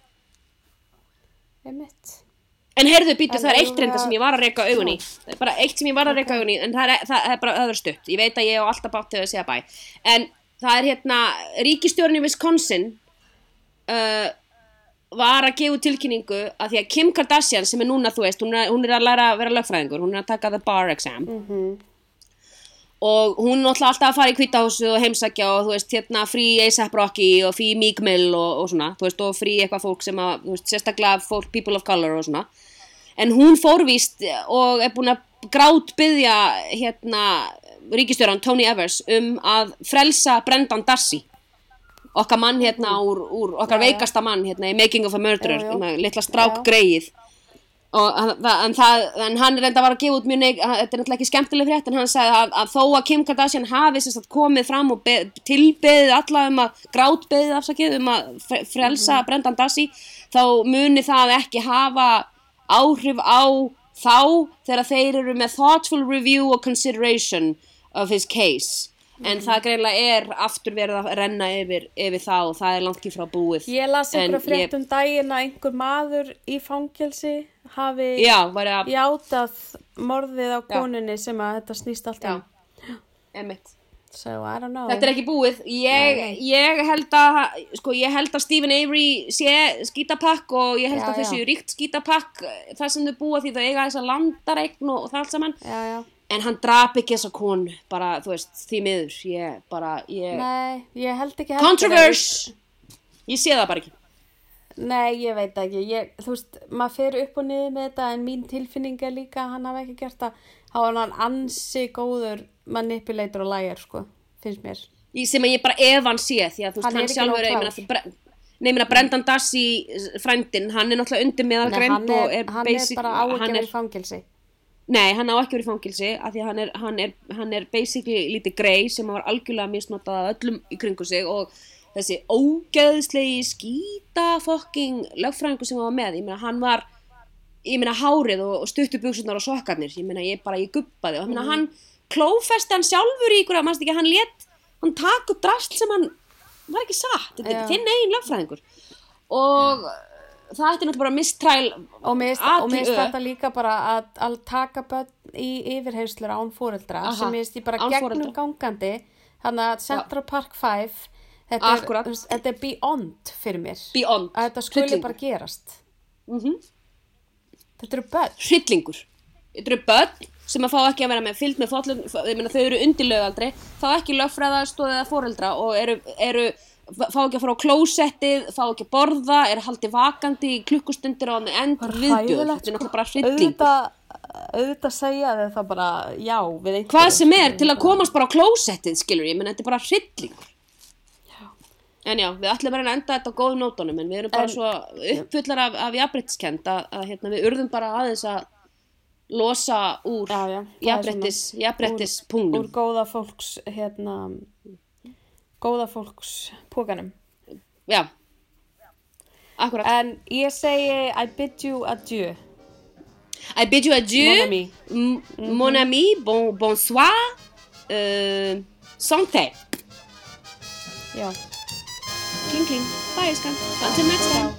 En heyrðu, býtu, það er eitt reynda sem ég var að reyka augun í. Það er bara eitt sem ég var að reyka augun í, en það er, það, er bara öður stutt. Ég veit að ég á alltaf bátt til að segja bæ. En það er hérna, ríkistjórn í Wisconsin uh, var að gefa tilkynningu að því að Kim Kardashian sem er núna, þú veist, hún er, hún er að læra að vera lögfræðingur, hún er að taka the bar exam. Og hún er alltaf að fara í kvítahúsu og heimsækja og þú veist, hérna frí A$AP Rocky og frí Meek Mill og, og svona, þú veist, og frí eitthvað fólk sem að, þú veist, sérstaklega fólk, people of color og svona. En hún fórvíst og er búin að grát byggja hérna ríkistjóran Tony Evers um að frelsa Brendan Dassey okkar mann hérna úr, úr okkar Já, veikasta mann hérna í Making of a Murderer hérna, litla strák greið og en, það, en hann reynda var að gefa út mjög neik, þetta er náttúrulega ekki skemmtileg frétt en hann sagði að, að þó að Kim Kardashian hafi sagt, komið fram og be, tilbeðið alla um að grátbeðið afsakið um að fre- frelsa Mhm. Brendan Dassey þá muni það ekki hafa áhrif á þá þegar þeir eru með thoughtful review og consideration of his case en það greinlega er aftur verið að renna yfir, yfir það og það er langt í frá búið Ég las einhverja frétt um daginn að einhver maður í fangelsi hafi já, að játað morðið á konunni sem að þetta snýst allt Já. um. Einmitt. So I don't know. Þetta er ekki búið. Ég, ég held að, sko, ég held að Stephen Avery sé skítapakk og ég held Já, að já. séu ríkt skítapakk það sem þau búa því þau eiga þessa landareign og, og það allt saman. Já, já. En hann drap ekki þessa konu, bara, þú veist, því miður. Ég, bara, ég... Nei, ég held ekki Controverse! Ég sé það bara ekki. Nei, ég veit ekki. Ég, þú veist, maður fer upp og niður með þetta en mín tilfinning er líka að hann hafi ekki gert það. Var hann ansi góður manipulator og lægir, sko, finnst mér. Í- Sem að ég bara efan sé, því að þú veist, Hann hann, sjálfur, ég meina, bre- Nei, ég meina, Brendan Dassey, frændin, hann er náttúrulega undir meðal Nei, greint hann og er, hann basic, bara ekki hann að er- vera í fangelsi. Nei, hann á ekki verið fangilsi af því að hann er, hann er, hann er basically lítið grei sem var algjörlega misnotað öllum í kringu sig og þessi ógeðslegi skýta fokking lögfræðingu sem hann var með, ég meina hann var ég meina hárið og, og stuttu buksunar og sokkarnir, ég meina ég bara, ég guppaði og meina hann klófesti hann sjálfur í ykkur að mannst ekki, hann let hann taka upp drast sem hann var ekki satt, þetta er þinn eigin lögfræðingur. Og það ætti náttúrulega bara mistræl Og mér finnst- og þetta líka bara að, að taka börn í yfirheyslur án fóreldra Aha, sem finnst ég bara gegnum gangandi. Þannig að Central Park 5 þetta er, þetta er beyond fyrir mér. Beyond, að þetta skuli hryllingur. bara gerast. Mhm. þetta eru börn. Hryllingur. Þetta eru börn sem að fá ekki að vera með fylgd með meina þau eru undirlaugaldri, fá ekki lögfræðarstóð eða foreldra og eru, eru fá ekki að fara á klósettið, fá ekki að borða, eru haldið vakandi í klukkustundir og end viðbjöð, þetta er náttúrulega bara hrylling. auðvitað, segja þau það bara já við einhverju. Hvað sem er til að komast bara á klósettið, skilur ég, menn þetta er bara hryllingur. En já, við ætlum bara að enda þetta á góðum nótunum en við erum bara En- svo uppfullar af, af jafnbryttiskend að, að hérna, við urðum bara aðeins að losa úr er jafnbryttis, jafnbryttis úr góða fólks hérna góða fólks pókanum Já, akkurat. en ég segi I bid you adieu I bid you adieu, Mon ami. M- mon ami, bon, bonsoir, uh, santé. já, Kling, kling, bye, elskan, until next time.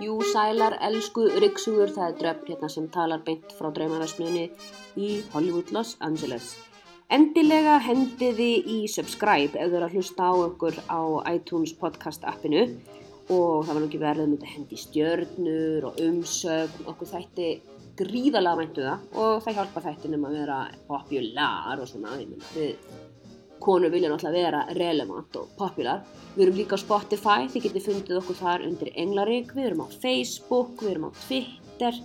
Jú, sælar, elsku Ríksugur, það er dröfn hérna sem talar beint frá draumaversmiðinni í Hollywood, Los Angeles. Endilega hendiði í subscribe ef þau eru að hlusta á okkur á iTunes podcast appinu og það var nú ekki verið að hendi stjörnur og umsögn, okkur þætti gríðalega mæntu það og það hjálpa þættinum að vera popular og svona, ég meina, við konur vilja náttúrulega vera relevant og popular. Við erum líka á Spotify, þið getið fundið okkur þar undir Englarík, við erum á Facebook, við erum á Twitter,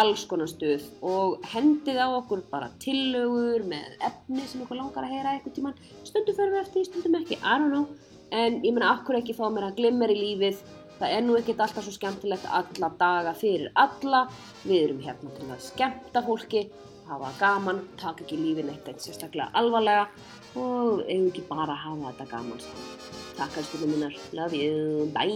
alls konar stuð og hendið á okkur bara tillögur með efni sem ykkur langar að heyra eitthvað tíman. Stundum fyrir við eftir, stundum ekki, I don't know. En ég meina, akkur ekki fá mér að glimmer í lífið, það er nú ekkert alltaf svo skemmtilegt alla daga fyrir alla. Við erum hérna til að skemmta fólki, hafa gaman, taka ekki lífið neitt eitt sérstaklega alvarlega og eigum ekki bara að hafa þetta gaman saman. Takk að spilum minnar, love you, bye!